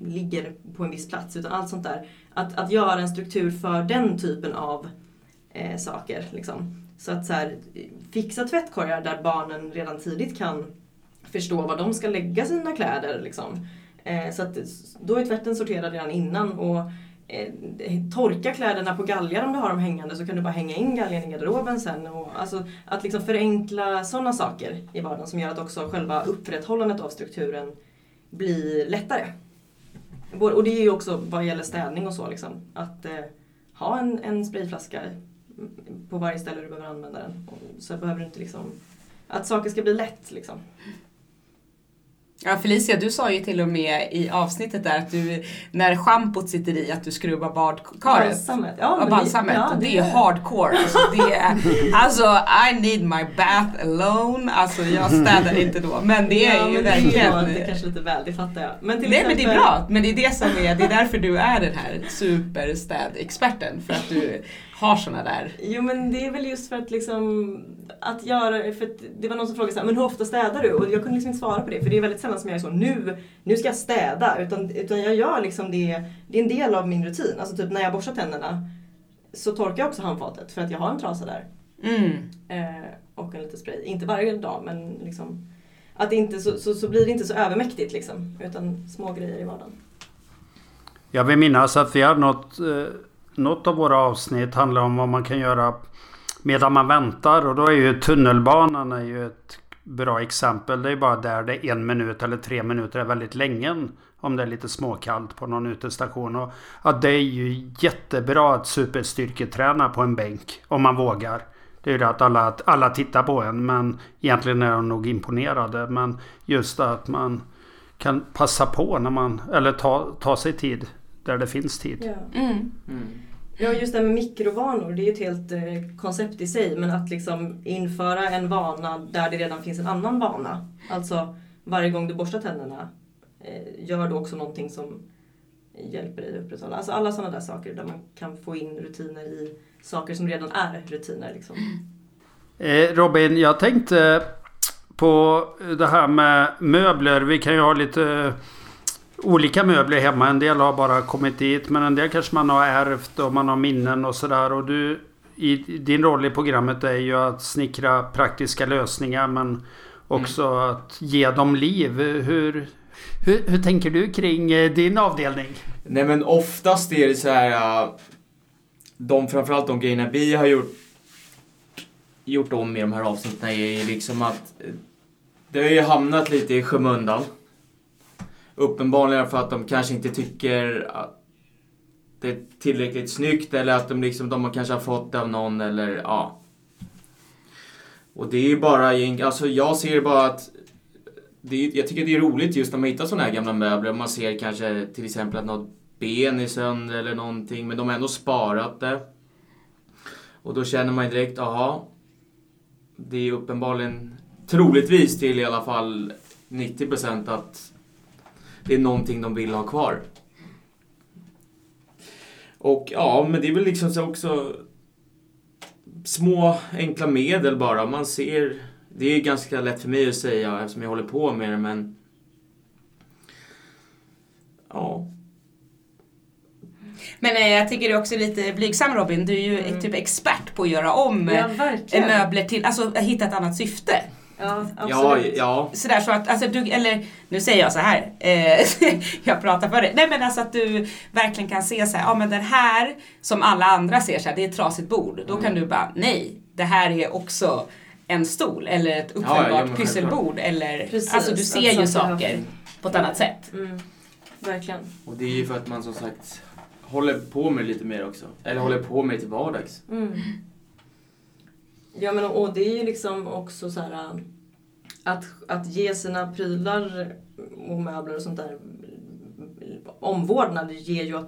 ligger på en viss plats, utan allt sånt där. Att, att göra en struktur för den typen av eh, saker. Liksom. Så att så här, fixa tvättkorgar där barnen redan tidigt kan förstå var de ska lägga sina kläder. Liksom. Eh, så att, då är tvätten sorterad redan innan. Och eh, torka kläderna på galgar om du har dem hängande så kan du bara hänga in galgen i garderoben sen. Och, alltså, att liksom förenkla sådana saker i vardagen som gör att också själva upprätthållandet av strukturen blir lättare. Och det är ju också vad gäller städning och så. Liksom, att eh, ha en, en sprayflaska på varje ställe du behöver använda den. Så behöver du inte liksom... Att saker ska bli lätt liksom. Ja Felicia, du sa ju till och med i avsnittet där att du, när schampot sitter i, att du skrubbar badkaret. Balsamet. Ja, ja, balsamet. Ja, det, det är hardcore. Alltså, det är, alltså, I need my bath alone. Alltså jag städar inte då. Men det är ju verkligen... Det är, det är kanske lite väl, det fattar jag. Men till Nej exempel... men det är bra. Men det är det som är, det är därför du är den här superstädexperten. För att du har såna där. Jo men det är väl just för att liksom att göra, för att det var någon som frågade så här, men hur ofta städar du? Och jag kunde liksom inte svara på det för det är väldigt sällan som jag är så, nu, nu ska jag städa. Utan, utan jag gör liksom det, det är en del av min rutin. Alltså typ när jag borstar tänderna så torkar jag också handfatet för att jag har en trasa där. Mm. Eh, och en liten spray. Inte varje dag men liksom att inte, så, så, så blir det inte så övermäktigt liksom. Utan små grejer i vardagen. Jag vill minnas att vi har något eh något av våra avsnitt handlar om vad man kan göra medan man väntar. Och då är ju tunnelbanan är ju ett bra exempel. Det är bara där det är en minut eller tre minuter är väldigt länge. Om det är lite småkallt på någon utestation. Och, ja, det är ju jättebra att superstyrketräna på en bänk. Om man vågar. Det är ju det att alla, alla tittar på en. Men egentligen är de nog imponerade. Men just att man kan passa på när man, eller ta, ta sig tid där det finns tid. Ja. Mm. Mm. Ja, just det här med mikrovanor, det är ju ett helt eh, koncept i sig. Men att liksom införa en vana där det redan finns en annan vana. Alltså varje gång du borstar tänderna, eh, gör då också någonting som hjälper dig att upprätthålla. Alltså alla sådana där saker där man kan få in rutiner i saker som redan är rutiner. Liksom. Eh, Robin, jag tänkte på det här med möbler. Vi kan ju ha lite olika möbler hemma. En del har bara kommit dit men en del kanske man har ärvt och man har minnen och sådär. Och du, i, din roll i programmet är ju att snickra praktiska lösningar men också mm. att ge dem liv. Hur, hur, hur, tänker du kring eh, din avdelning? Nej men oftast är det så här. Äh, de, framförallt de grejerna vi har gjort, gjort om i de här avsnitten är liksom att äh, det har ju hamnat lite i skymundan. Uppenbarligen för att de kanske inte tycker att det är tillräckligt snyggt eller att de, liksom, de kanske har fått det av någon eller ja. Och det är ju bara, alltså jag ser bara att det är, jag tycker det är roligt just när man hittar sådana här gamla möbler. Man ser kanske till exempel att något ben är sönder eller någonting men de har ändå sparat det. Och då känner man direkt, aha. Det är uppenbarligen troligtvis till i alla fall 90% att det är någonting de vill ha kvar. Och ja, men det är väl liksom så också små enkla medel bara. Man ser, det är ganska lätt för mig att säga eftersom jag håller på med det men ja, Men eh, jag tycker du är också lite blygsam Robin. Du är ju Mm. typ expert på att göra om Ja, eh, möbler till, alltså hitta ett annat syfte. Ja, ja, absolut. ja, Sådär så att, alltså du, eller nu säger jag så här, eh, jag pratar för dig. Nej men alltså att du verkligen kan se så här, ja men den här som alla andra ser så här, det är ett trasigt bord. Då kan du bara, nej, det här är också en stol eller ett ja, uppfällbart men pysselbord. Eller, Precis, alltså du ser ju saker har- saker på ett annat sätt. Mm, verkligen. och det är ju för att man som sagt håller på med lite mer också. Eller håller på med det till vardags. Mm. Ja men och det är ju liksom också så här äh, att, att ge sina prylar och möbler och sånt där omvårdnad ger ju,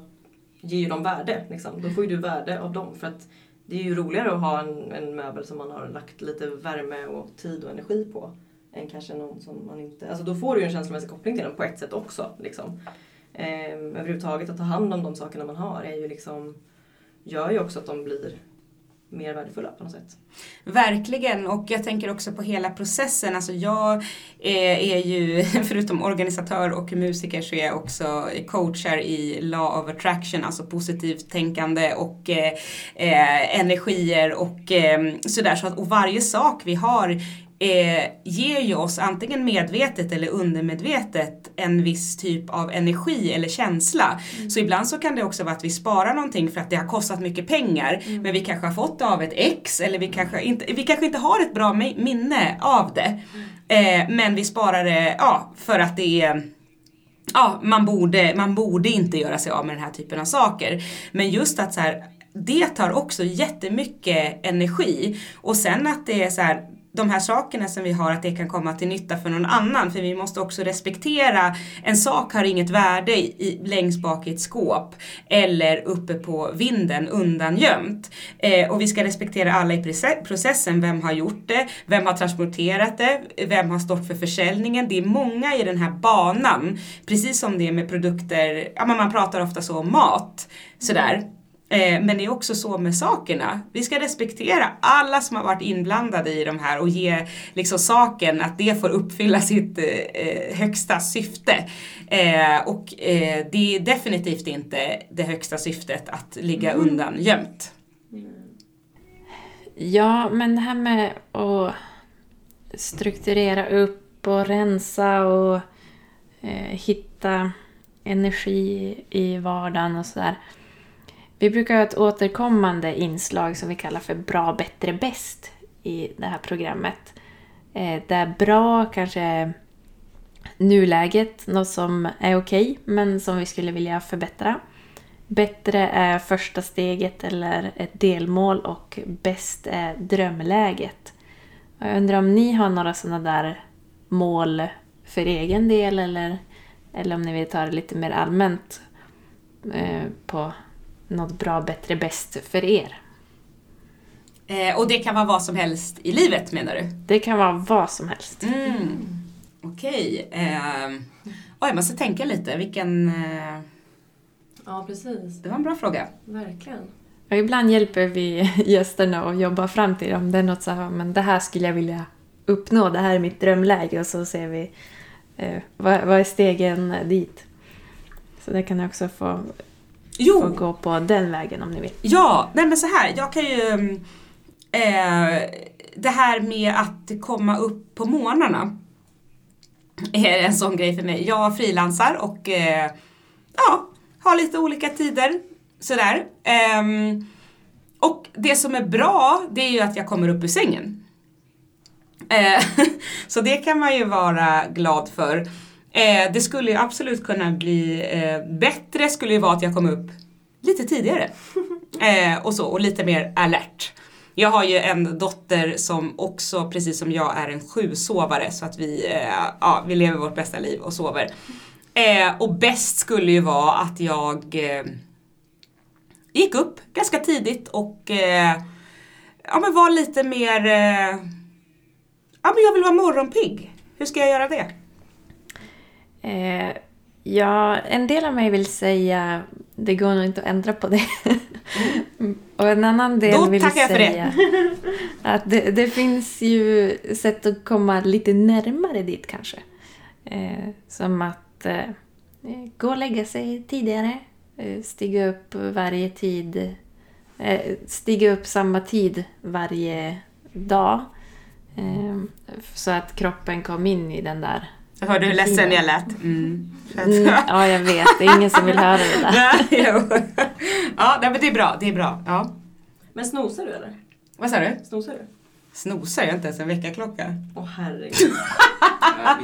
ger ju dem värde. Liksom. Då får ju du värde av dem. För att det är ju roligare att ha en, en möbel som man har lagt lite värme och tid och energi på. Än kanske någon som man inte... Alltså då får du ju en känslomässig koppling till den på ett sätt också. Liksom. Ehm, överhuvudtaget att ta hand om de sakerna man har är ju liksom, gör ju också att de blir mer värdefulla på något sätt. Verkligen och jag tänker också på hela processen. Alltså jag eh, är ju, förutom organisatör och musiker så är jag också coachar i Law of Attraction, alltså positivt tänkande och eh, eh energier och eh, sådär. Så att, och varje sak vi har eh, ger ju oss antingen medvetet eller undermedvetet en viss typ av energi eller känsla. Så ibland så kan det också vara att vi sparar någonting för att det har kostat mycket pengar men vi kanske har fått det av ett ex eller vi kanske inte, vi kanske inte har ett bra mi- minne av det. Eh, men vi sparar det ja, för att det är ja, man borde, man borde inte göra sig av med den här typen av saker. Men just att så här, det tar också jättemycket energi. Och sen att det är så här, de här sakerna som vi har, att det kan komma till nytta för någon annan. För vi måste också respektera, en sak har inget värde i, längst bak i ett skåp eller uppe på vinden undangömt. Eh, och vi ska respektera alla i processen. Vem har gjort det? Vem har transporterat det? Vem har stått för försäljningen? Det är många i den här banan. Precis som det är med produkter, ja man pratar ofta så om mat. Sådär. Eh, men det är också så med sakerna. Vi ska respektera alla som har varit inblandade i de här och ge liksom saken att det får uppfylla sitt eh, högsta syfte. Eh, och eh, det är definitivt inte det högsta syftet att ligga undan gömt. Ja, men det här med att strukturera upp och rensa och eh, hitta energi i vardagen och sådär. Vi brukar ha ett återkommande inslag som vi kallar för Bra, bättre, bäst i det här programmet. Eh, där bra kanske är nuläget, något som är okej men som vi skulle vilja förbättra. Bättre är första steget eller ett delmål och bäst är drömläget. Och Jag undrar om ni har några sådana där mål för egen del eller, eller om ni vill ta det lite mer allmänt eh, på något bra, bättre, bäst för er. Eh, och det kan vara vad som helst i livet menar du? Det kan vara vad som helst. Mm. Okej. Eh, oj, jag måste tänka lite. Vilken... Eh, Ja, precis. det var en bra fråga. Verkligen. Och ibland hjälper vi gästerna att jobba fram till om det är något så här, men det här skulle jag vilja uppnå, det här är mitt drömläge och så ser vi eh, vad, vad är stegen dit. Så det kan ni också få, Jo, gå på den vägen om ni vill. Ja, nej men så här, jag kan ju... mm, Eh, det här med att komma upp på morgnarna är en sån grej för mig. Jag frilansar och eh, ja, har lite olika tider sådär. Ehm, och det som är bra, det är ju att jag kommer upp ur sängen. Eh, så det kan man ju vara glad för. Eh, det skulle ju absolut kunna bli eh, bättre, skulle ju vara att jag kom upp lite tidigare. Eh, och så, och lite mer alert. Jag har ju en dotter som också, precis som jag, är en sjusovare så att vi, eh, ja, vi lever vårt bästa liv och sover. Eh, och bäst skulle ju vara att jag eh, gick upp ganska tidigt och ja, men var lite mer Ja, men jag vill vara morgonpigg. Hur ska jag göra det? Eh, ja, en del av mig vill säga det går nog inte att ändra på det. och en annan del Då vill jag för det. att det, det finns ju sätt att komma lite närmare dit kanske. Eh, som att eh, gå och lägga sig tidigare, eh, stiga upp varje tid, eh, stiga upp samma tid varje dag. Eh, så att kroppen kom in i den där Jag hörde hur ledsen jag lät. Mm. Mm, ja, jag vet. Det är ingen som vill höra det där. Ja, men det är bra. Det är bra. Ja. Men snosar du eller? Vad sa du? Snosar du? Snosar jag inte ens en väckarklocka? Åh herregud. Ja,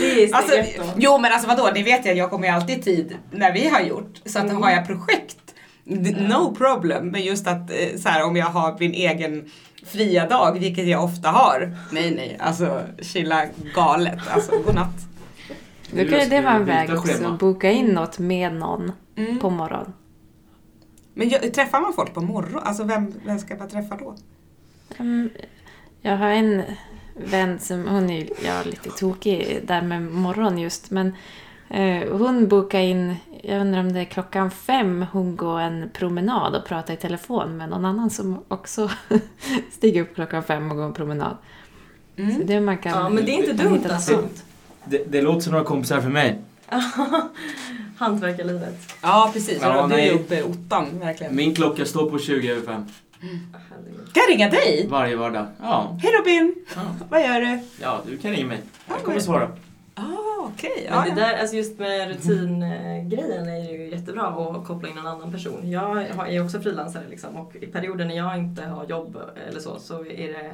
det är Alltså, jo men alltså vadå, det vet jag, jag kommer ju alltid i tid när vi har gjort. Så att Mm. har jag projekt, no problem. Men just att eh, så här, om jag har min egen fria dag, vilket jag ofta har. Nej nej, alltså chilla galet. Alltså godnatt. Då kan ju det vara en väg också, boka in något med någon Mm. på morgonen. Men jag, träffar man folk på morgon? Alltså vem, vem ska man träffa då? Mm, Jag har en vän som, hon är ju ja, lite tokig där med morgon just, men hon bokar in, jag undrar om det är klockan fem, hon går en promenad och pratar i telefon med någon annan som också stiger upp klockan fem och går en promenad. Så Mm. det man kan Ja, men det är inte dumt hittar alltså. sånt. Det, det låter som några kompisar för mig. Hantverkarlivet. Ja precis, Ja, du är uppe i ottan verkligen. Min klocka står på 20 över 5 Åh, herregud. Kan jag ringa dig? varje vardag. Ja, Hej Robin! ja. Vad gör du? ja du kan ringa mig. Jag Ja, kommer svara. Ah, okej. Men Ja, det ja. där, alltså just med rutingrejen är ju jättebra att koppla in en annan person. Jag är också frilansare liksom och i perioder när jag inte har jobb eller så, så är det,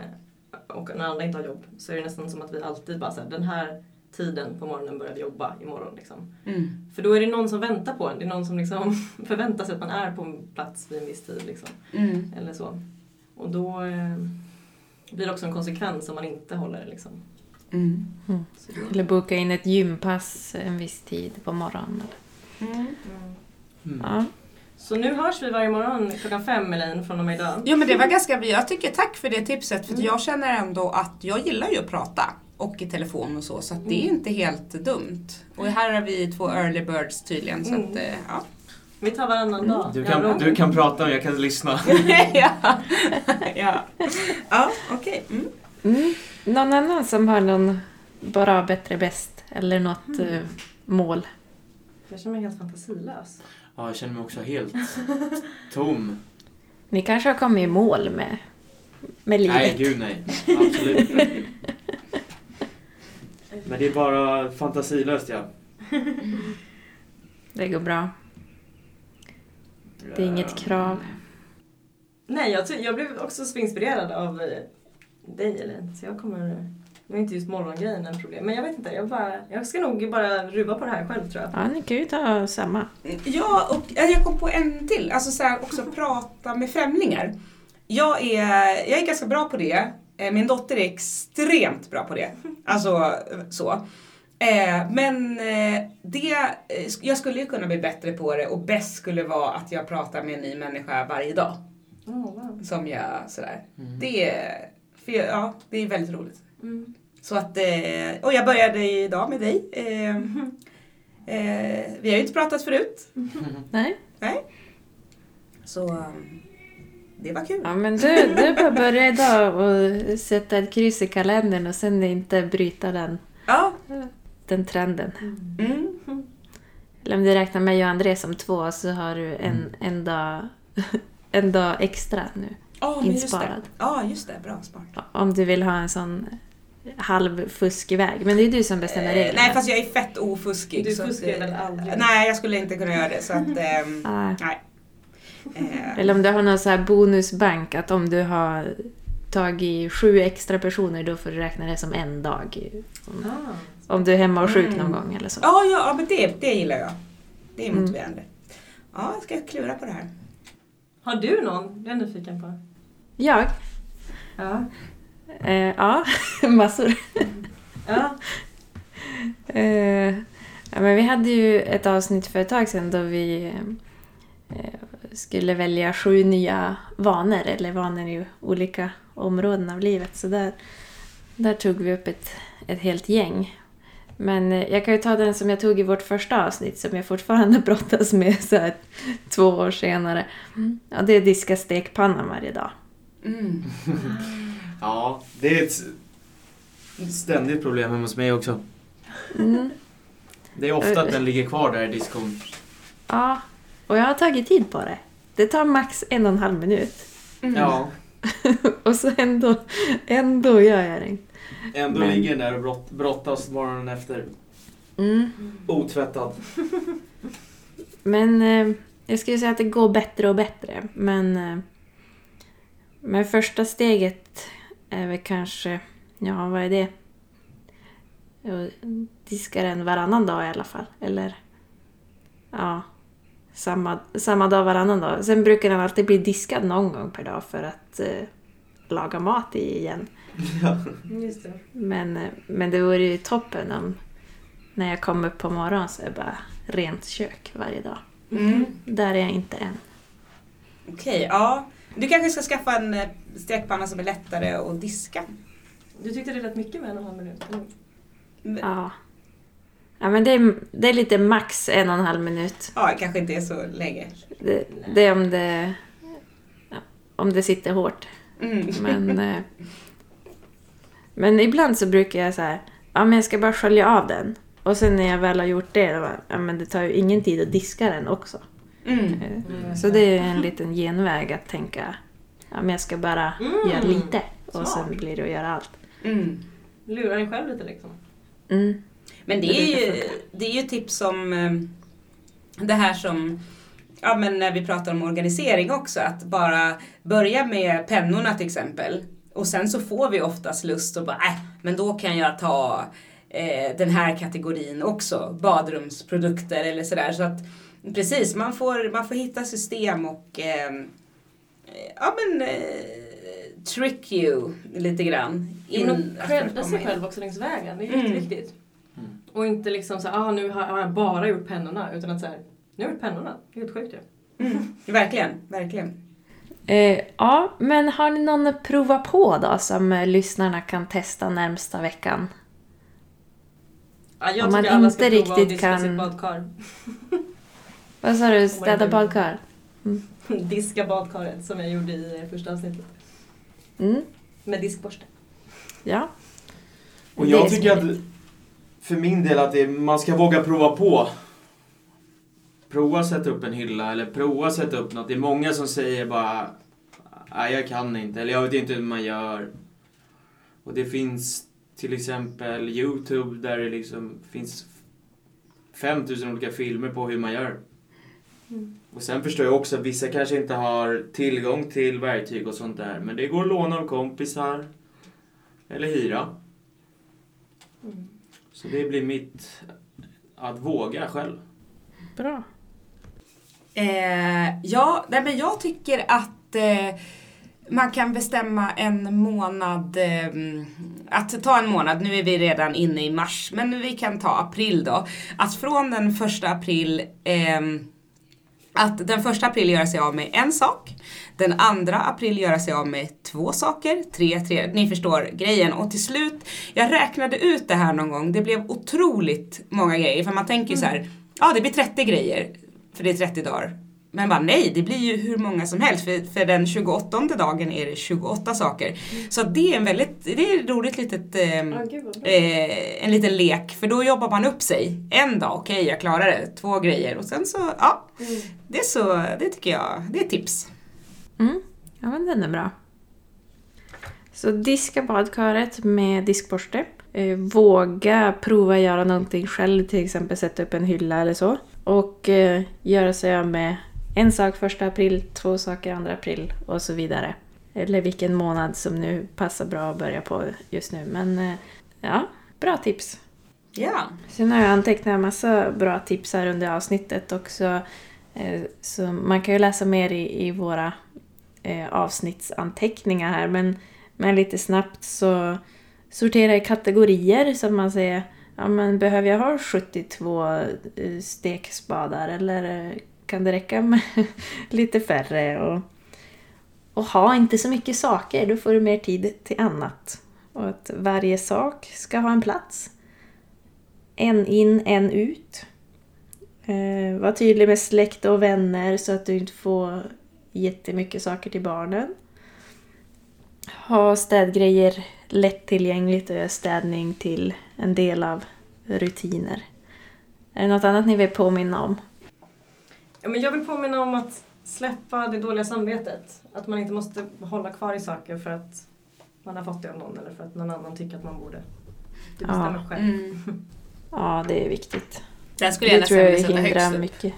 och när andra inte har jobb, så är det nästan som att vi alltid bara såhär, den här tiden på morgonen börjar vi jobba imorgon liksom. Mm. För då är det någon som väntar på en, det är någon som liksom förväntar sig att man är på en plats vid en viss tid liksom. Mm. Eller så. Och då eh, blir det också en konsekvens om man inte håller det liksom. Mm. Då, Eller boka in ett gympass en viss tid på morgonen. Mm. mm. Mm. Ja. Så nu hörs vi varje morgon klockan fem Elaine från och med idag. Jo men det var ganska, jag tycker tack för det tipset för Mm. jag känner ändå att jag gillar ju att prata och i telefon och så så att det är Mm. inte helt dumt. Och här har vi två early birds tydligen så Mm. att eh, ja. Vi tar varannan dag. Du kan, du kan prata och jag kan lyssna. ja. ja. Ja, okej. Mm. Mm. Någon annan som har någon bara bättre bäst eller något eh, mål? Jag känner mig helt fantasilös. Ja, jag känner mig också helt tom. Ni kanske har kommit i mål med, med livet? Nej, gud nej. Absolut. Men det är bara fantasilöst ja. Det går bra. Det är inget krav. Nej, jag, jag blev också så inspirerad av Elaine. Så jag kommer... Nu är inte just morgongrejen en problem. Men jag vet inte, jag, bara, jag ska nog bara ruva på det här själv tror jag. Ja, ni kan ju ta samma. Ja, och jag kom på en till. Alltså så här, också prata med främlingar. Jag är, jag är ganska bra på det. Eh, Min dotter är extremt bra på det. Alltså så. Eh, Men eh, det, jag skulle ju kunna bli bättre på det och bäst skulle vara att jag pratar med en ny människa varje dag. Oh, wow. Som jag sådär. Mm. Det är, för jag, ja, det är väldigt roligt. Mm. Så att, eh, och jag började idag med dig. Eh, vi har ju inte pratat förut. Nej? Så um, det var kul. Ja, men du, du bara börja idag och sätta ett kryss i kalendern och sen inte bryta den, Ja. den trenden. Mm. Eller om du räknar mig och André som två så har du en, en, dag, en dag extra nu. Ja, just det. Insparad. Ja, just det. Bra smart. Om du vill ha en sån halv fuskväg. Men det är du som bestämmer Eh, reglerna. nej, fast jag är fett ofuskig. Du fuskar eh, väl aldrig? Nej, jag skulle inte kunna göra det. Så att, ehm, Ah. nej. Eh, Eller om du har någon så här bonusbank att om du har tagit sju extra personer då får du räkna det som en dag. Om, Ah. om du är hemma och sjuk Mm. någon gång eller så. ja, ja, ja, men det, det gillar jag. Det är Mm. motiverande. Ja, jag ska klura på det här. Har du någon? Det är jag nyfiken på. Jag? Ja. Eh, ja, massor. Ja. Eh, ja, men vi hade ju ett avsnitt för ett tag sedan då vi eh, skulle välja sju nya vanor, eller vanor i olika områden av livet. Så där, Där tog vi upp ett, ett helt gäng. Men eh, jag kan ju ta den som jag tog i vårt första avsnitt som jag fortfarande brottas med så här, två år senare. Ja, det är diska stekpannan varje dag. Mm. Ja, det är ett ständigt problem hemma hos mig också. Mm. Det är ofta att den ligger kvar där i diskon. Ja, och jag har tagit tid på det. Det tar max en och en halv minut. Mm. Ja, och så ändå, ändå gör jag det inte. ändå Men- ligger den där och brott, brottas morgonen efter. Mm. Otvättad. Men eh, jag skulle säga att det går bättre och bättre. Men, eh, men första steget är väl kanske, ja vad är det? Jag diskar den varannan dag i alla fall. Eller ja, samma, samma dag varannan dag. Sen brukar den alltid bli diskad någon gång per dag för att eh, laga mat i igen. Just det. Men, eh, men det vore ju toppen om när jag kommer upp på morgonen så är det bara rent kök varje dag. Mm. Där är jag inte än. Okej, ja. Du kanske ska skaffa en eh, stekpanna som är lättare att diska. Du tyckte det lät mycket med en och en halv minut? eller? Ja. Ja men det är, det är lite max en och en halv minut. Ja, det kanske inte är så länge. Det, det är om det, om det sitter hårt. Mm. Men, eh, men ibland så brukar jag så här, ja men jag ska bara skölja av den. Och sen när jag väl har gjort det, ja men det tar ju ingen tid att diska den också. Mm. Eh, Så det är en liten genväg att tänka, ja men jag ska bara Mm. göra lite. Och Smart. sen blir det att göra allt. Mm. Lura dig själv lite liksom. Mm. Men det är, ju, det är ju tips som eh, det här som Ja men när vi pratar om organisering också, att bara börja med pennorna till exempel. Och sen så får vi oftast lust att bara, äh, men då kan jag ta eh, den här kategorin också, badrumsprodukter eller sådär. Så att precis, man får, man får hitta system och eh, ja men eh, trick you lite grann. In och att credda sig in. själv också längs vägen. Det är Mm. jätteviktigt. Och inte liksom så ah, nu har jag bara gjort pennorna. Utan att så här, nu har jag gjort pennorna. Det är helt sjukt ju. Mm, verkligen, verkligen. Eh, ja, men har ni någon att prova på då som eh, lyssnarna kan testa närmsta veckan? Ja, jag Om man tycker alla ska inte prova att riktigt diska kan- sitt badkar. Vad sa du? Städa badkar? Diska badkaret som jag gjorde i första avsnittet. Mm, Med diskborste. ja. Och jag tycker att för min del att det, man ska våga prova på. Prova sätta upp en hylla eller prova sätta upp något. Det är många som säger bara Nej, jag kan inte. Eller jag vet inte hur man gör. Och det finns till exempel Youtube där det liksom finns 5000 olika filmer på hur man gör. Och sen förstår jag också att vissa kanske inte har tillgång till verktyg och sånt där. Men det går att låna av kompisar. Eller hyra. Så det blir mitt att våga själv. Bra. Eh, ja, nej, men jag tycker att eh, man kan bestämma en månad, eh, att ta en månad, nu är vi redan inne i mars, men vi kan ta april då. Att från den första april ehm, att den första april göra sig av med en sak, den andra april göra sig av med två saker, tre, tre, ni förstår grejen. Och till slut, jag räknade ut det här någon gång, det blev otroligt många grejer. För man tänker ju så här, ja det blir 30 grejer, för det är 30 dagar. Men bara nej, det blir ju hur många som helst. För, för den 28 dagen är det 28 saker. Så att det är en väldigt, det är ett roligt litet vad bra. eh, en liten lek, för då jobbar man upp sig. En dag, okej jag klarar det, två grejer och sen så, ja. Det är så, det tycker jag, det är tips. Mm. Ja, men den är bra. Så diska badkaret med diskborste. Eh, våga prova göra någonting själv, till exempel sätta upp en hylla eller så. Och eh, göra sig av med en sak första april, två saker andra april och så vidare. Eller vilken månad som nu passar bra att börja på just nu. Men eh, ja, bra tips. Ja. Sen har jag antecknat en massa bra tips här under avsnittet också. Eh, Så man kan ju läsa mer i, i våra eh, avsnittsanteckningar här. Men, men lite snabbt så sortera i kategorier så att man säger ja, men behöver jag ha 72 eh, stekspadar eller kan det räcka med lite färre? Och, och ha inte så mycket saker, då får du mer tid till annat. och att varje sak ska ha en plats. En in, en ut. Eh, var tydlig med släkt och vänner så att du inte får jättemycket saker till barnen. Ha städgrejer lättillgängligt och göra städning till en del av rutiner. Är det något annat ni vill påminna om? Ja, men jag vill påminna om att släppa det dåliga samvetet. Att man inte måste hålla kvar i saker för att man har fått det av någon eller för att någon annan tycker att man borde. Du bestämmer Ja. själv. Mm. Ja, det är viktigt. Den skulle jag Det nästan tror jag vilja sätta hindrar högst upp mycket.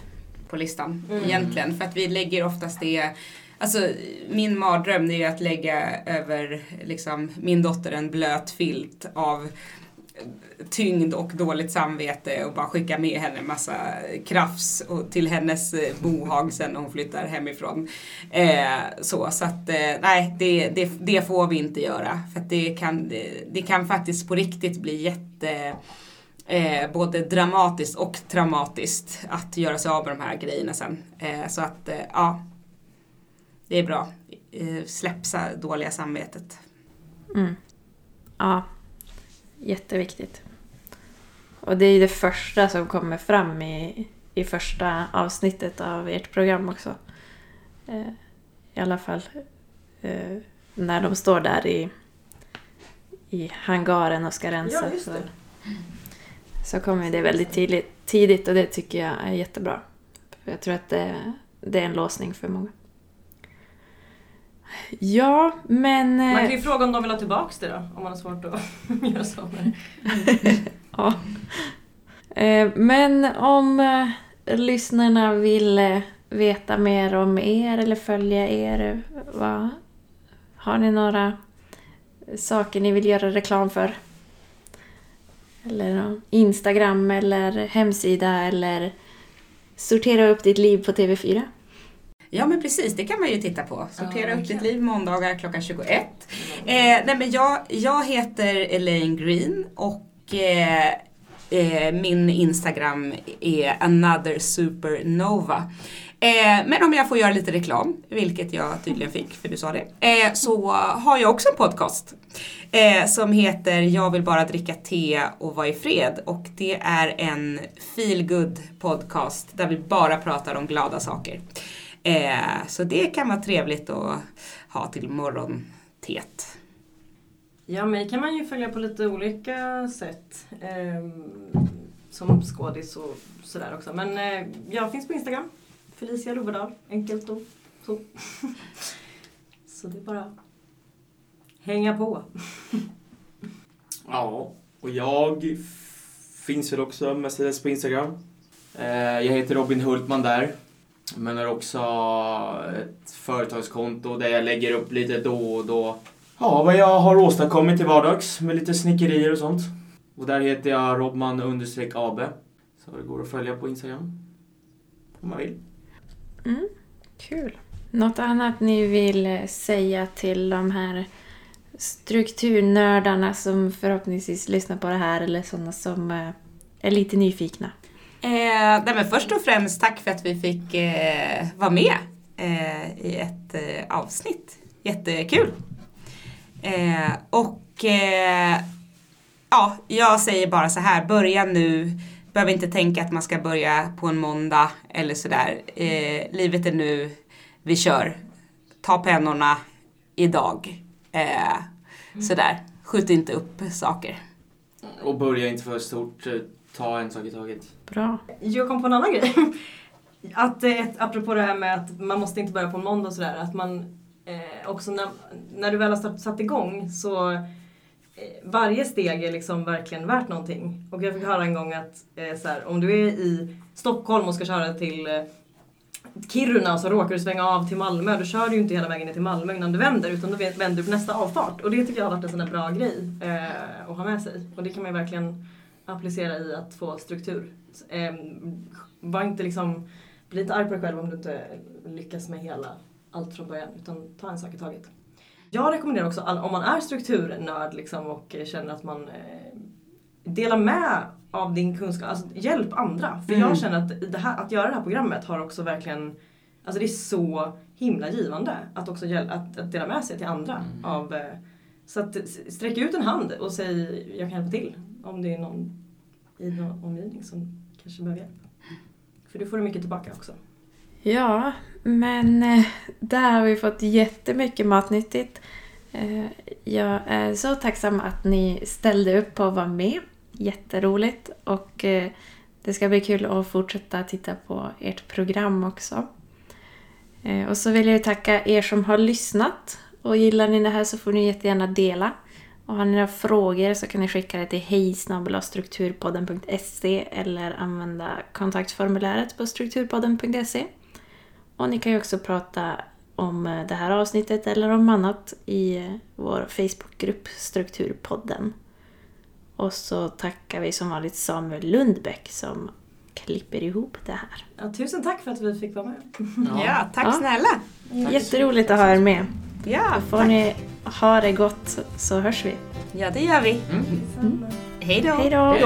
på listan Mm. egentligen. För att vi lägger oftast det Alltså min mardröm är att lägga över liksom, min dotter en blöt filt av tyngd och dåligt samvete och bara skicka med henne en massa krafs och till hennes eh, bohag sen när hon flyttar hemifrån. Eh, så så att eh, nej, det, det, det får vi inte göra. För att det kan, det, det kan faktiskt på riktigt bli jätte eh, både dramatiskt och traumatiskt att göra sig av med de här grejerna sen. Eh, så att eh, ja, det är bra. Eh, släpp dåliga samvetet. Mm. Ja, jätteviktigt. Och det är ju det första som kommer fram i, i första avsnittet av ert program också. Eh, I alla fall eh, när de står där i, i hangaren och ska rensa. Ja, så, så kommer det väldigt tidigt, tidigt och det tycker jag är jättebra. För jag tror att det, det är en låsning för många. Ja, men... eh, Man kan ju fråga om de vill ha tillbaks det då, om man har svårt att göra så med det. Ja. Eh, Men om eh, lyssnarna vill veta mer om er eller följa er, vad, har ni några saker ni vill göra reklam för? Eller Instagram eller hemsida eller sortera upp ditt liv på TV4? Ja men precis, det kan man ju titta på. Sortera Ja, upp ditt liv måndagar klockan 21. Eh, nej men jag, jag heter Elaine Green och eh, eh, min Instagram är another supernova. Eh, men om jag får göra lite reklam, vilket jag tydligen fick för du sa det, eh, så har jag också en podcast eh, som heter Jag vill bara dricka te och vara i fred och det är en feel podcast där vi bara pratar om glada saker. Eh, så det kan vara trevligt att ha till morgontet. Ja, mig kan man ju följa på lite olika sätt. ehm, som skådis och sådär också. Men eh, jag finns på Instagram. Felicia Loverdal. Enkelt och så. så det är bara hänga på. Ja, och jag finns väl också mestadels på Instagram. Eh, Jag heter Robin Hultman där. Men har också ett företagskonto där jag lägger upp lite då och då. Ja, vad jag har åstadkommit till vardags med lite snickerier och sånt. Och där heter jag Robman AB. Så det går att följa på Instagram. Om man vill. Mm, kul. Något annat ni vill säga till de här strukturnördarna som förhoppningsvis lyssnar på det här eller sådana som eh, är lite nyfikna? Eh, nej men först och främst tack för att vi fick eh, vara med eh, i ett eh, avsnitt. Jättekul! Eh, och eh, ja, jag säger bara så här, börja nu. Behöver inte tänka att man ska börja på en måndag eller sådär. Eh, livet är nu, vi kör. Ta pennorna idag. Eh, sådär, skjut inte upp saker. Och börja inte för stort. Ta en sak i taget. Bra. Jag kom på en annan grej. Att, eh, ett, apropå det här med att man måste inte börja på en måndag och sådär. Att man eh, också när, när du väl har satt, satt igång så eh, varje steg är liksom verkligen värt någonting. Och jag fick höra en gång att eh, så här, om du är i Stockholm och ska köra till eh, Kiruna och så råkar du svänga av till Malmö. Då kör du ju inte hela vägen ner till Malmö innan du vänder utan då vänder du på nästa avfart. Och det tycker jag har varit en sån där bra grej eh, att ha med sig. Och det kan man ju verkligen applicera i att få struktur. Eh, var inte liksom, bli inte arg på dig själv om du inte lyckas med hela allt från början utan ta en sak i taget. Jag rekommenderar också om man är strukturnörd liksom och känner att man eh, delar med av din kunskap, alltså hjälp andra. För Mm. jag känner att här, att göra det här programmet har också verkligen, alltså det är så himla givande att också att, att dela med sig till andra Mm. av, eh, Så att sträck ut en hand och säg jag kan hjälpa till. Om det är någon i någon omgivning som kanske behöver hjälp. För du får mycket tillbaka också. Ja, men eh, där har vi fått jättemycket matnyttigt. Eh, jag är så tacksam att ni ställde upp på att vara med. Jätteroligt. Och eh, det ska bli kul att fortsätta titta på ert program också. Och så vill jag tacka er som har lyssnat. Och gillar ni det här så får ni jättegärna dela. Och har ni några frågor så kan ni skicka det till hejsnabelastrukturpodden.se eller använda kontaktformuläret på strukturpodden.se. Och ni kan ju också prata om eh, det här avsnittet eller om annat i eh, vår Facebookgrupp Strukturpodden. Och så tackar vi som vanligt Samuel Lundbäck som klipper ihop det här. Ja, tusen tack för att vi fick vara med. Ja, tack Ja. snälla. Jätteroligt att ha er med. Ja, Då får tack. ni ha det gott så- hörs vi. ja, det gör vi. Mm. Hej då! Hej då.